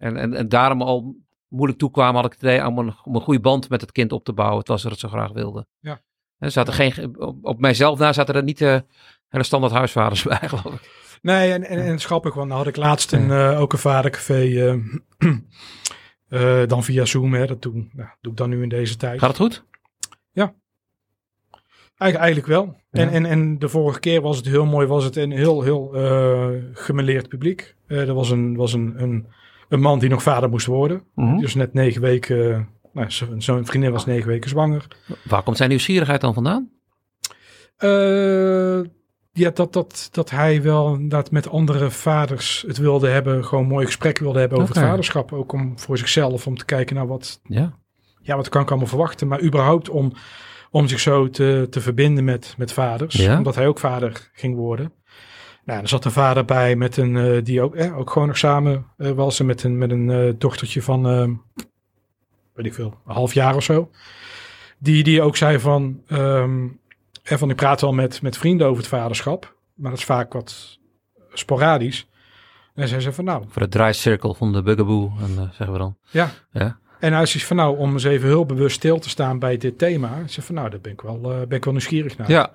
En, en, en daarom al moeilijk toekwamen, had ik het idee om een, om een goede band met het kind op te bouwen. Het was er het zo graag wilde. Ja. Er zaten geen, op, op mijzelf na zaten er niet eh hele standaard huisvaders bij, geloof ik. Nee, en, en, en het grappig, want dan had ik laatst een, eh, ook een vadercafé. eh, eh, dan via Zoom. Hè, dat doe, nou, doe ik dan nu in deze tijd. Gaat het goed? Eigen- eigenlijk wel. Ja. En, en, en de vorige keer was het heel mooi, was het een heel, heel gemeleerd publiek. Er was, een, was een, een, een man die nog vader moest worden. Dus net negen weken, nou, zo- zo'n vriendin was negen weken zwanger. Waar komt zijn nieuwsgierigheid dan vandaan? Eh, ja, dat, dat, dat hij wel inderdaad met andere vaders het wilde hebben, gewoon mooi gesprek wilde hebben over het vaderschap. Ook om voor zichzelf, om te kijken naar wat, Ja. ja, wat kan ik allemaal verwachten. Maar überhaupt om, om zich zo te, te verbinden met, met vaders. Ja. Omdat hij ook vader ging worden. Nou, er zat een vader bij met een, eh, die ook, eh, ook gewoon nog samen eh, was. Met een, met een eh, dochtertje van, weet ik veel, een half jaar of zo. Die, die ook zei van, eh, van ik praat wel met, met vrienden over het vaderschap. Maar dat is vaak wat sporadisch. En zei ze van nou, Voor de draaicirkel van de bugaboo, en, zeggen we dan. ja, Ja. En hij zegt van nou, om eens even heel bewust stil te staan bij dit thema. Zeg van nou, daar ben ik wel, ben ik wel nieuwsgierig naar. Ja.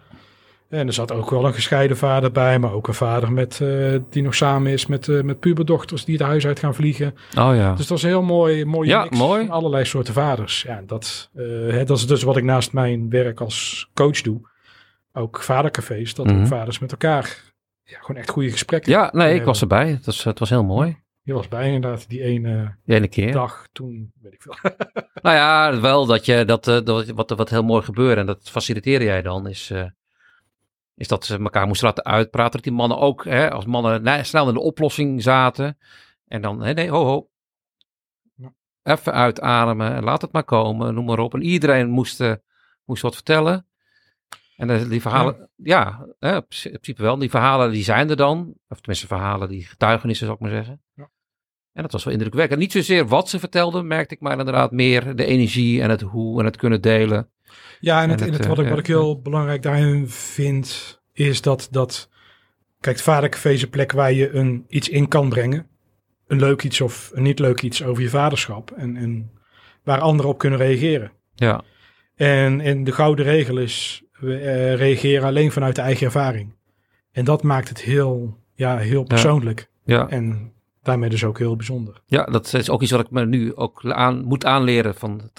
En er zat ook wel een gescheiden vader bij, maar ook een vader met, eh, die nog samen is met, eh, met puberdochters die het huis uit gaan vliegen. Oh ja. Dus dat was een heel mooi, mooie Ja, mix mooi. van allerlei soorten vaders. Ja, dat, eh, hè, dat is dus wat ik naast mijn werk als coach doe. Ook vadercafés, dat Mhm. ook vaders met elkaar ja, gewoon echt goede gesprekken. Ja, nee, ik was erbij. Het was, het was heel mooi. Je was bij inderdaad die ene Die ene keer. dag toen, weet ik veel. Nou ja, wel dat je dat, dat wat, wat heel mooi gebeurde en dat faciliteerde jij dan is, is dat ze elkaar moesten laten uitpraten. Dat die mannen ook, hè, als mannen nee, snel in de oplossing zaten en dan, nee, nee, ho, ho. Ja. Even uitademen en laat het maar komen, noem maar op. En iedereen moest, eh, moest wat vertellen. En eh, die verhalen, ja, hè, in principe wel. Die verhalen die zijn er dan. Of tenminste verhalen, die getuigenissen zou ik maar zeggen. Ja. En dat was wel indrukwekkend. Niet zozeer wat ze vertelden, merkte ik, maar inderdaad meer de energie en het hoe en het kunnen delen. Ja, en, het, En het, het, wat, ik, eh, wat ik ja. heel belangrijk daarin vind, is dat, dat kijk, het vadercafé is een plek waar je een, iets in kan brengen. Een leuk iets of een niet leuk iets over je vaderschap. En, en waar anderen op kunnen reageren. Ja, En, en de gouden regel is, we eh, reageren alleen vanuit de eigen ervaring. En dat maakt het heel, ja, heel persoonlijk. Ja. En daarmee dus ook heel bijzonder. Ja, dat is ook iets wat ik me nu ook aan, moet aanleren. Van,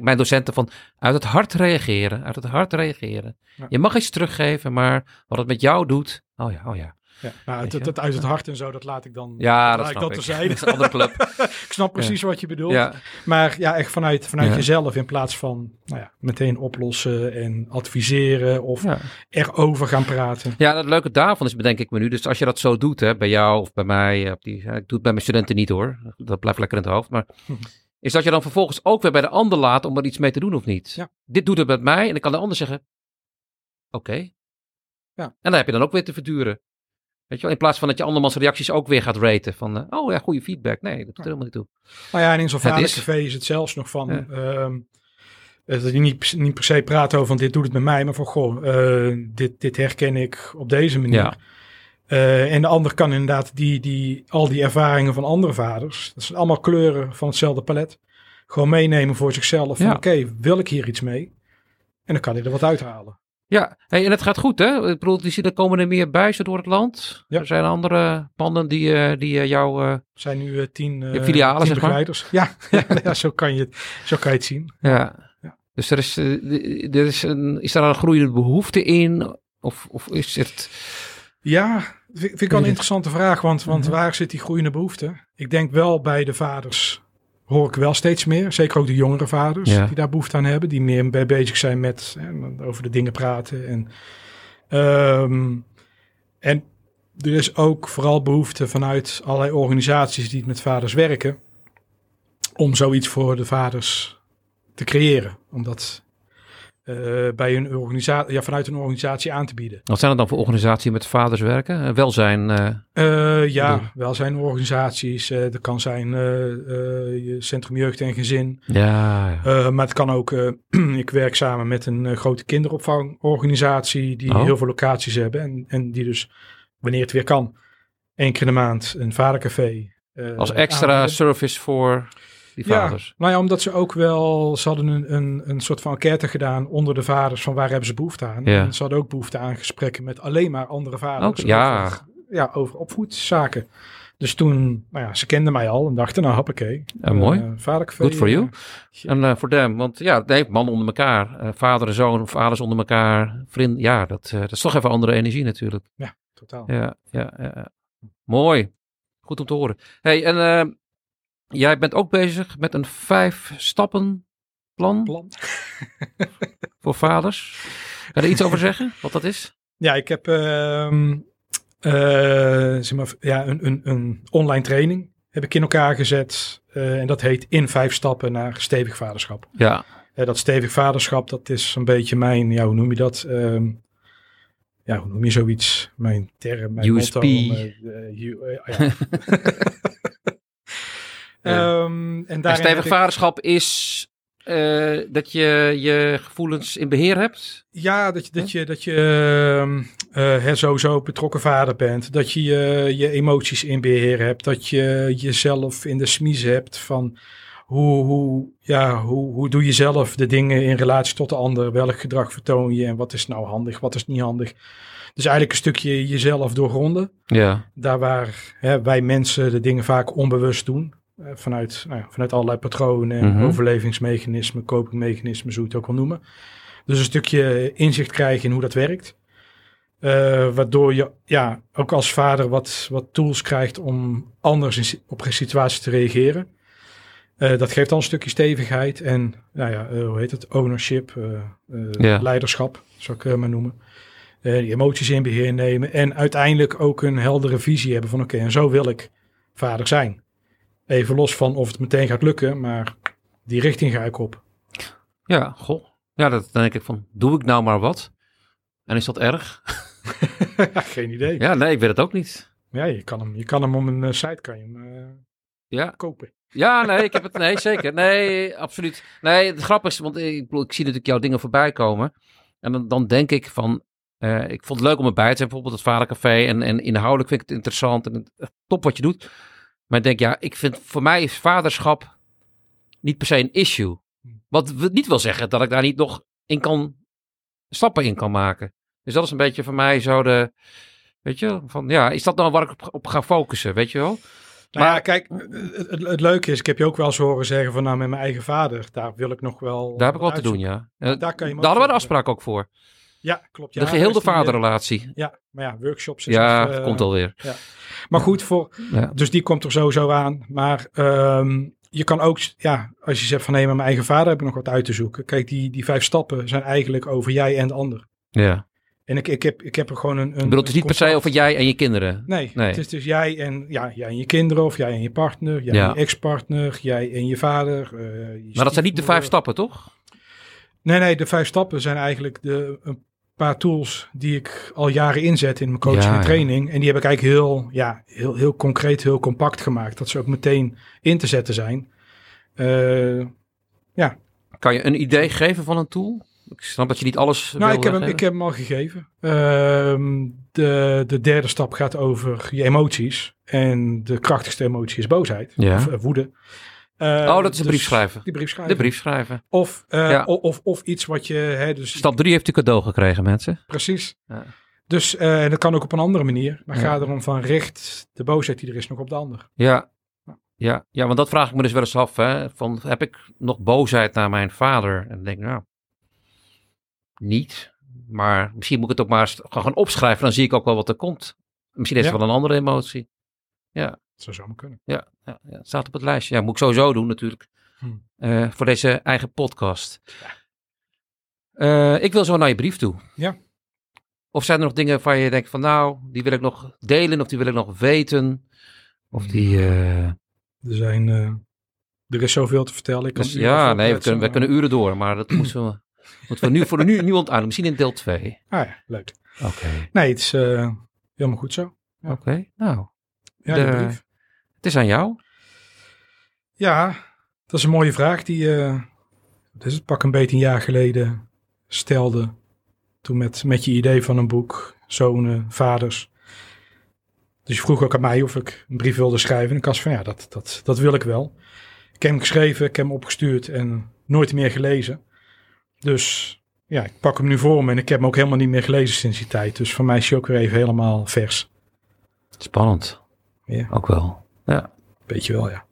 mijn docenten van uit het hart reageren. Uit het hart reageren. Ja. Je mag iets teruggeven, maar wat het met jou doet. Oh ja, oh ja. Ja, nou, het, uit het hart en zo, dat laat ik dan. Ja, dat ik dat ik. terzijde. Dat is een andere club. ik snap precies wat je bedoelt. Ja, Maar ja, echt vanuit, vanuit Ja. jezelf in plaats van nou ja, meteen oplossen en adviseren of ja. erover gaan praten. ja, het leuke daarvan is bedenk ik me nu. Dus als je dat zo doet, hè, bij jou of bij mij. Op die, ik doe het bij mijn studenten niet hoor. Dat blijft lekker in het hoofd. Maar Mhm. is dat je dan vervolgens ook weer bij de ander laat om er iets mee te doen of niet. Ja. Dit doet het met mij en dan kan de ander zeggen, oké. Ja. En dan heb je dan ook weer te verduren. Weet je wel, in plaats van dat je andermans reacties ook weer gaat raten. Van, eh, oh ja, goede feedback. Nee, dat doet er helemaal niet toe. Nou ja, en in zo'n Het is- het zelfs nog van... Ja. ehm, eh, dat je niet, niet per se praat over van dit doet het met mij, maar van goh, eh, dit, dit herken ik op deze manier. Ja. En de ander kan inderdaad die, die, al die ervaringen van andere vaders, dat zijn allemaal kleuren van hetzelfde palet, gewoon meenemen voor zichzelf. Van Ja. oké, wil ik hier iets mee? En dan kan hij er wat uithalen. Ja, hey, en het gaat goed hè. Ik bedoel, er komen er meer zo door het land. Ja. Er zijn andere panden die, eh, die eh, jou... eh, Er zijn nu tien, filialen, tien zeg maar. begeleiders. Ja, ja, ja, zo, kan je het, zo kan je het zien. ja. Ja. Dus er is, er is, een, is daar een groeiende behoefte in? Of, of is het... Ja, vind, vind ik wel een interessante vraag, want, want Mhm. waar zit die groeiende behoefte? Ik denk wel bij de vaders hoor ik wel steeds meer, zeker ook de jongere vaders Ja. die daar behoefte aan hebben, die meer bij bezig zijn met hè, over de dingen praten. En, ehm, en er is ook vooral behoefte vanuit allerlei organisaties die met vaders werken, om zoiets voor de vaders te creëren. Om dat eh, bij een organisatie, ja, vanuit een organisatie aan te bieden. Wat zijn er dan voor organisaties met vaders werken? Eh, welzijn. eh, Eh, ja, welzijnorganisaties. dat kan zijn je Centrum Jeugd en Gezin. ja, ja. Maar het kan ook, ik werk samen met een grote kinderopvangorganisatie die Oh. heel veel locaties hebben. En, en die dus, wanneer het weer kan, één keer in de maand een vadercafé. Als extra aanbieden. service voor die Ja, vaders. nou ja, omdat ze ook wel, ze hadden een, een, een soort van enquête gedaan onder de vaders van waar hebben ze behoefte aan. Ja. En ze hadden ook behoefte aan gesprekken met alleen maar andere vaders. Oké, ja. Over, ja, over opvoedzaken. Dus toen, nou ja, ze kenden mij al en dachten, nou hoppakee. Ja, mooi. Uh, vadercafé. Good for you. eh, En eh, voor them, want ja, nee, man onder elkaar, vader en zoon, vaders onder elkaar, vriend, ja, dat, dat is toch even andere energie natuurlijk. totaal. Ja, ja, ja. ja. Mooi. Goed om te horen. Hey, en jij bent ook bezig met een vijf stappen plan Plan. voor vaders. Kan je er iets over zeggen, wat dat is? Ja, ik heb ehm, eh, zeg maar, ja, een, een, een online training heb ik in elkaar gezet. eh, en dat heet In Vijf Stappen naar Stevig Vaderschap. Ja, Eh, dat stevig vaderschap, dat is een beetje mijn, ja, hoe noem je dat? Ehm, ja, hoe noem je zoiets? Mijn term, mijn USP. motto. ja. Ehm, en en stevig ik- vaderschap is eh, dat je je gevoelens in beheer hebt. Ja, dat je, dat je, dat je eh, hè, sowieso betrokken vader bent. Dat je je, je emoties in beheer hebt. Dat je jezelf in de smies hebt van hoe, hoe, ja, hoe, hoe doe je zelf de dingen in relatie tot de ander. Welk gedrag vertoon je en wat is nou handig, wat is niet handig. Dus eigenlijk een stukje jezelf doorgronden. Ja, Daar waar hè, wij mensen de dingen vaak onbewust doen. Eh, vanuit, nou ja, vanuit allerlei patronen, Mhm. overlevingsmechanismen, copingmechanismen, zo je het ook wil noemen. Dus een stukje inzicht krijgen in hoe dat werkt. Eh, waardoor je ja, ook als vader wat, wat tools krijgt om anders in, op situaties te reageren. Eh, dat geeft dan een stukje stevigheid en nou ja, hoe heet het? Ownership, leiderschap, zou ik het maar noemen. Die emoties in beheer nemen en uiteindelijk ook een heldere visie hebben van oké, en zo wil ik vader zijn. Even los van of het meteen gaat lukken, maar die richting ga ik op. ja, goh. Ja, dat dan denk ik van, doe ik nou maar wat? En is dat erg? Ja, Geen idee. Ja, nee, ik weet het ook niet. Ja, je kan hem, je kan hem om een eh, site kan je hem, eh, Ja, kopen. Ja, nee, ik heb het. Nee, zeker. Nee, absoluut. Nee, het grap is, want ik, ik zie natuurlijk jouw dingen voorbij komen. En dan, dan denk ik van. eh, ik vond het leuk om erbij te zijn, bijvoorbeeld het Vadercafé. En, en inhoudelijk vind ik het interessant en het, top wat je doet. Maar ik denk, ja, ik vind voor mij is vaderschap niet per se een issue. Wat niet wil zeggen dat ik daar niet nog in kan stappen in kan maken. Dus dat is een beetje voor mij zo de. Weet je, van ja, is dat nou waar ik op, op ga focussen, weet je wel? Nou Maar- ja, kijk, het, het, leuke is, ik heb je ook wel eens horen zeggen van nou met mijn eigen vader, daar wil ik nog wel Daar heb ik wat te doen, ja. Daar kan je Daar hadden we de afspraak ook voor. Ja, klopt. Ja, de geheel de vaderrelatie. Ja, maar ja, workshops is Ja, eh, komt alweer. Maar goed, voor, Ja. dus die komt er sowieso aan. Maar ehm, je kan ook, ja, als je zegt van nee, met mijn eigen vader heb ik nog wat uit te zoeken. Kijk, die, die vijf stappen zijn eigenlijk over jij en de ander. ja. En ik, ik, heb, ik heb er gewoon een... een Ik bedoel, het is niet per se over jij en je kinderen. Nee, Nee. het is dus jij en, ja, jij en je kinderen of jij en je partner, jij Ja. en je ex-partner, jij en je vader. eh, je Maar dat zijn niet de vijf stappen, toch? Nee, nee, de vijf stappen zijn eigenlijk de, een paar tools die ik al jaren inzet in mijn coaching Ja, en ja. training. En die heb ik eigenlijk heel, ja, heel, heel concreet, heel compact gemaakt. Dat ze ook meteen in te zetten zijn. Eh, Kan je een idee geven van een tool? Ik snap dat je niet alles nou, wil ik heb, hem, ik heb hem al gegeven. Ehm, de, de derde stap gaat over je emoties. En de krachtigste emotie is boosheid. Ja. Of eh, woede. Eh, Oh, dat is een dus. Die. De brief schrijven. Of, eh, Ja. of, of, iets wat je... Hè, dus Stap 3 heeft u cadeau gekregen, mensen. Precies. Ja. Dus eh, en dat kan ook op een andere manier. Maar Ja. ga erom van richt de boosheid die er is nog op de ander. Ja. Ja, ja, want dat vraag ik me dus wel eens af. Hè? Van, heb ik nog boosheid naar mijn vader? En dan denk ik, nou, niet. Maar misschien moet ik het ook maar eens gaan opschrijven. Dan zie ik ook wel wat er komt. Misschien is Ja. het wel een andere emotie. Dat zou zomaar kunnen. Ja, ja, ja, het staat op het lijstje. Ja, moet ik sowieso doen natuurlijk. Hm. Eh, voor deze eigen podcast. Eh, ik wil zo naar je brief toe. Ja. Of zijn er nog dingen waar je denkt van nou, die wil ik nog delen of die wil ik nog weten? Of die... eh, Er, zijn, er is zoveel te vertellen. Ik kan dus, ja, nee, we kunnen, we kunnen uren door, maar dat moeten we, moeten we nu voor nu, nu onthouden. Misschien in deel 2. Ah ja, leuk. Oké, Nee, het is helemaal goed zo. oké. Nou, Ja, De- de brief. het is aan jou. Ja, dat is een mooie vraag die is het, pak een beetje een jaar geleden stelde. Toen met, met je idee van een boek, zonen, vaders. Dus je vroeg ook aan mij of ik een brief wilde schrijven. En ik was van ja, dat, dat, dat wil ik wel. Ik heb hem geschreven, ik heb hem opgestuurd en nooit meer gelezen. Dus ja, ik pak hem nu voor me en ik heb hem ook helemaal niet meer gelezen sinds die tijd. Dus voor mij is hij ook weer even helemaal vers. Spannend. Ja. Ook wel. Ja. Weet je wel, ja.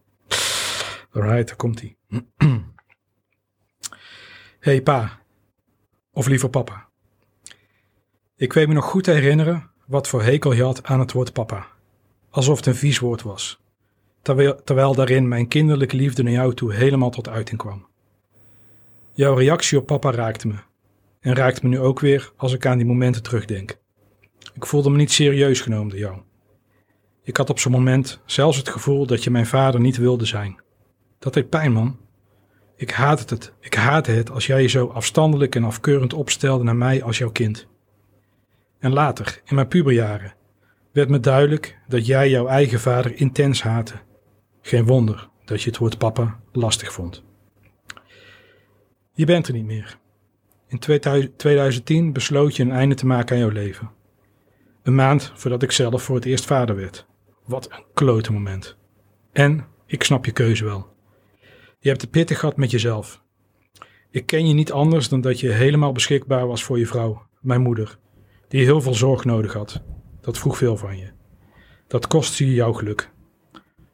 Alright, daar komt hij. hey pa, of liever papa. Ik weet me nog goed te herinneren wat voor hekel je had aan het woord papa. Alsof het een vies woord was. Terwijl, terwijl daarin mijn kinderlijke liefde naar jou toe helemaal tot uiting kwam. Jouw reactie op papa raakte me. En raakt me nu ook weer als ik aan die momenten terugdenk. Ik voelde me niet serieus genomen door jou. Ik had op zo'n moment zelfs het gevoel dat je mijn vader niet wilde zijn. Dat deed pijn, man. Ik haatte het. Ik haatte het als jij je zo afstandelijk en afkeurend opstelde naar mij als jouw kind. En later, in mijn puberjaren, werd me duidelijk dat jij jouw eigen vader intens haatte. Geen wonder dat je het woord papa lastig vond. Je bent er niet meer. In 2010 besloot je een einde te maken aan jouw leven. Een maand voordat ik zelf voor het eerst vader werd. Wat een klote moment. En ik snap je keuze wel. Je hebt het pittig gehad met jezelf. Ik ken je niet anders dan dat je helemaal beschikbaar was voor je vrouw, mijn moeder, die heel veel zorg nodig had. Dat vroeg veel van je. Dat kostte je jouw geluk.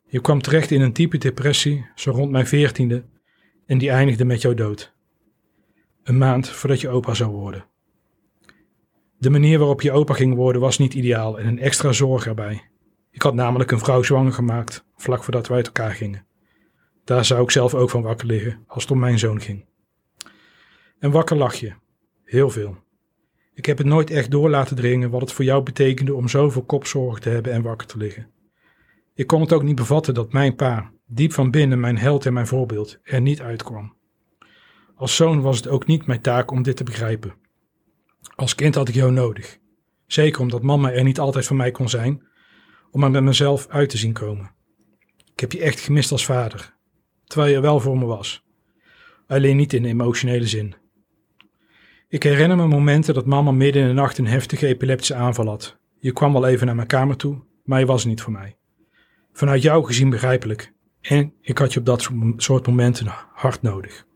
Je kwam terecht in een diepe depressie, zo rond mijn veertiende, en die eindigde met jouw dood. Een maand voordat je opa zou worden. De manier waarop je opa ging worden was niet ideaal en een extra zorg erbij. Ik had namelijk een vrouw zwanger gemaakt, vlak voordat wij uit elkaar gingen. Daar zou ik zelf ook van wakker liggen, als het om mijn zoon ging. En wakker lag je. Heel veel. Ik heb het nooit echt door laten dringen wat het voor jou betekende om zoveel kopzorgen te hebben en wakker te liggen. Ik kon het ook niet bevatten dat mijn pa, diep van binnen mijn held en mijn voorbeeld, er niet uitkwam. Als zoon was het ook niet mijn taak om dit te begrijpen. Als kind had ik jou nodig. Zeker omdat mama er niet altijd voor mij kon zijn, om er met mezelf uit te zien komen. Ik heb je echt gemist als vader, terwijl je er wel voor me was. Alleen niet in emotionele zin. Ik herinner me momenten dat mama midden in de nacht een heftige epileptische aanval had. Je kwam wel even naar mijn kamer toe, maar je was niet voor mij. Vanuit jou gezien begrijpelijk. En ik had je op dat soort momenten hard nodig.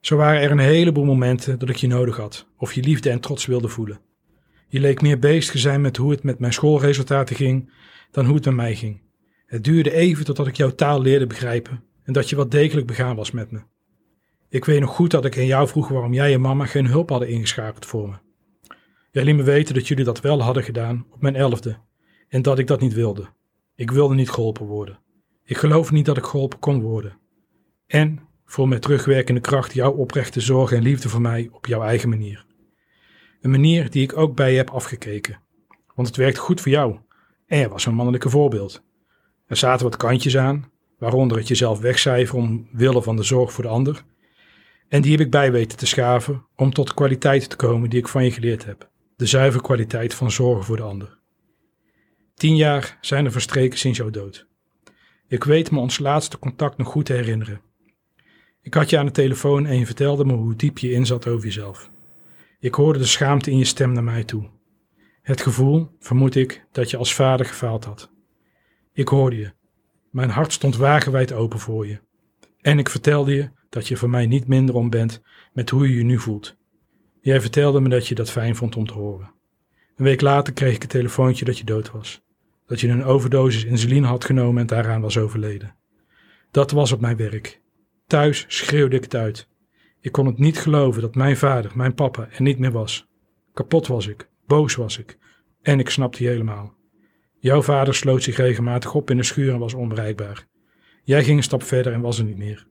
Zo waren er een heleboel momenten dat ik je nodig had, of je liefde en trots wilde voelen. Je leek meer bezig te zijn met hoe het met mijn schoolresultaten ging dan hoe het met mij ging. Het duurde even totdat ik jouw taal leerde begrijpen en dat je wat degelijk begaan was met me. Ik weet nog goed dat ik aan jou vroeg waarom jij en mama geen hulp hadden ingeschakeld voor me. Jij liet me weten dat jullie dat wel hadden gedaan op mijn elfde en dat ik dat niet wilde. Ik wilde niet geholpen worden. Ik geloof niet dat ik geholpen kon worden. En voor met terugwerkende kracht jouw oprechte zorg en liefde voor mij op jouw eigen manier. Een manier die ik ook bij je heb afgekeken. Want het werkte goed voor jou en je was een mannelijke voorbeeld. Er zaten wat kantjes aan, waaronder het jezelf wegcijferen omwille van de zorg voor de ander. En die heb ik bij weten te schaven om tot de kwaliteit te komen die ik van je geleerd heb. De zuivere kwaliteit van zorgen voor de ander. Tien jaar zijn er verstreken sinds jouw dood. Ik weet me ons laatste contact nog goed te herinneren. Ik had je aan de telefoon en je vertelde me hoe diep je inzat over jezelf. Ik hoorde de schaamte in je stem naar mij toe. Het gevoel, vermoed ik, dat je als vader gefaald had. Ik hoorde je. Mijn hart stond wagenwijd open voor je. En ik vertelde je dat je voor mij niet minder om bent met hoe je je nu voelt. Jij vertelde me dat je dat fijn vond om te horen. Een week later kreeg ik een telefoontje dat je dood was. Dat je een overdosis insuline had genomen en daaraan was overleden. Dat was op mijn werk. Thuis schreeuwde ik het uit. Ik kon het niet geloven dat mijn vader, mijn papa, er niet meer was. Kapot was ik, boos was ik. En ik snapte je helemaal. Jouw vader sloot zich regelmatig op in de schuur en was onbereikbaar. Jij ging een stap verder en was er niet meer.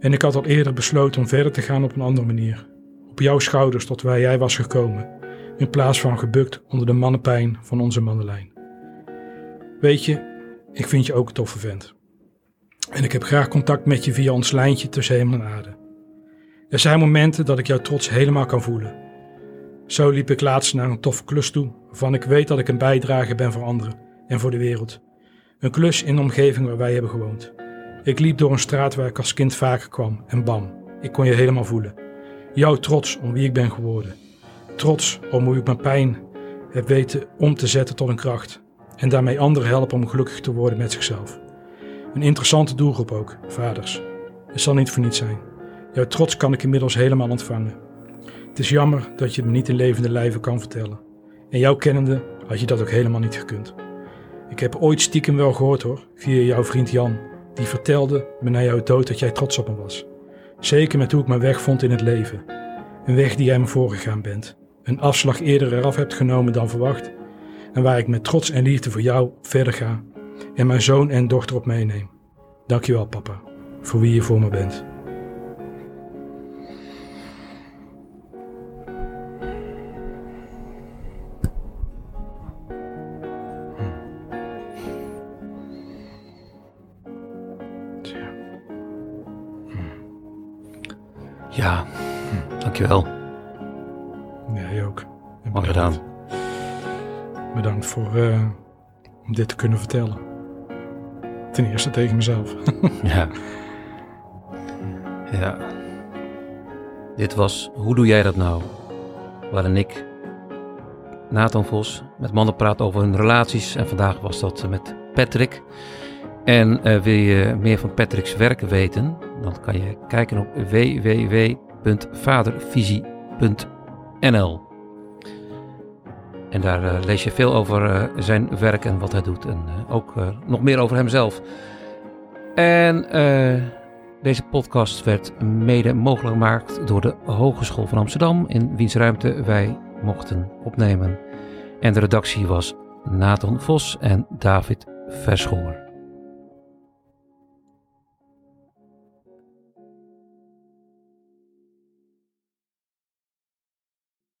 En ik had al eerder besloten om verder te gaan op een andere manier. Op jouw schouders tot waar jij was gekomen, in plaats van gebukt onder de mannenpijn van onze mannenlijn. Weet je, ik vind je ook een toffe vent. En ik heb graag contact met je via ons lijntje tussen hemel en aarde. Er zijn momenten dat ik jouw trots helemaal kan voelen. Zo liep ik laatst naar een toffe klus toe, waarvan ik weet dat ik een bijdrage ben voor anderen en voor de wereld. Een klus in de omgeving waar wij hebben gewoond. Ik liep door een straat waar ik als kind vaker kwam en bam, ik kon je helemaal voelen. Jouw trots om wie ik ben geworden. Trots om hoe ik mijn pijn heb weten om te zetten tot een kracht. En daarmee anderen helpen om gelukkig te worden met zichzelf. Een interessante doelgroep ook, vaders. Het zal niet voor niets zijn. Jouw trots kan ik inmiddels helemaal ontvangen. Het is jammer dat je me niet in levende lijven kan vertellen. En jou kennende had je dat ook helemaal niet gekund. Ik heb ooit stiekem wel gehoord hoor, via jouw vriend Jan. Die vertelde me na jouw dood dat jij trots op me was. Zeker met hoe ik mijn weg vond in het leven. Een weg die jij me voorgegaan bent. Een afslag eerder eraf hebt genomen dan verwacht. En waar ik met trots en liefde voor jou verder ga. En mijn zoon en dochter op meeneem. Dankjewel papa, voor wie je voor me bent. Ja, dankjewel. Jij ook. En Mooi bedankt. gedaan. Bedankt voor eh, om dit te kunnen vertellen. Ten eerste tegen mezelf. Ja. Ja. Dit was Hoe doe jij dat nou? Waarin ik, Nathan Vos, met mannen praat over hun relaties. En vandaag was dat met Patrick. En eh, wil je meer van Patrick's werk weten? Dan kan je kijken op www.vadervisie.nl. En daar eh, lees je veel over eh, zijn werk en wat hij doet. En eh, ook nog meer over hemzelf. En deze podcast werd mede mogelijk gemaakt door de Hogeschool van Amsterdam, in wiens ruimte wij mochten opnemen. En de redactie was Nathan Vos en David Verschoor.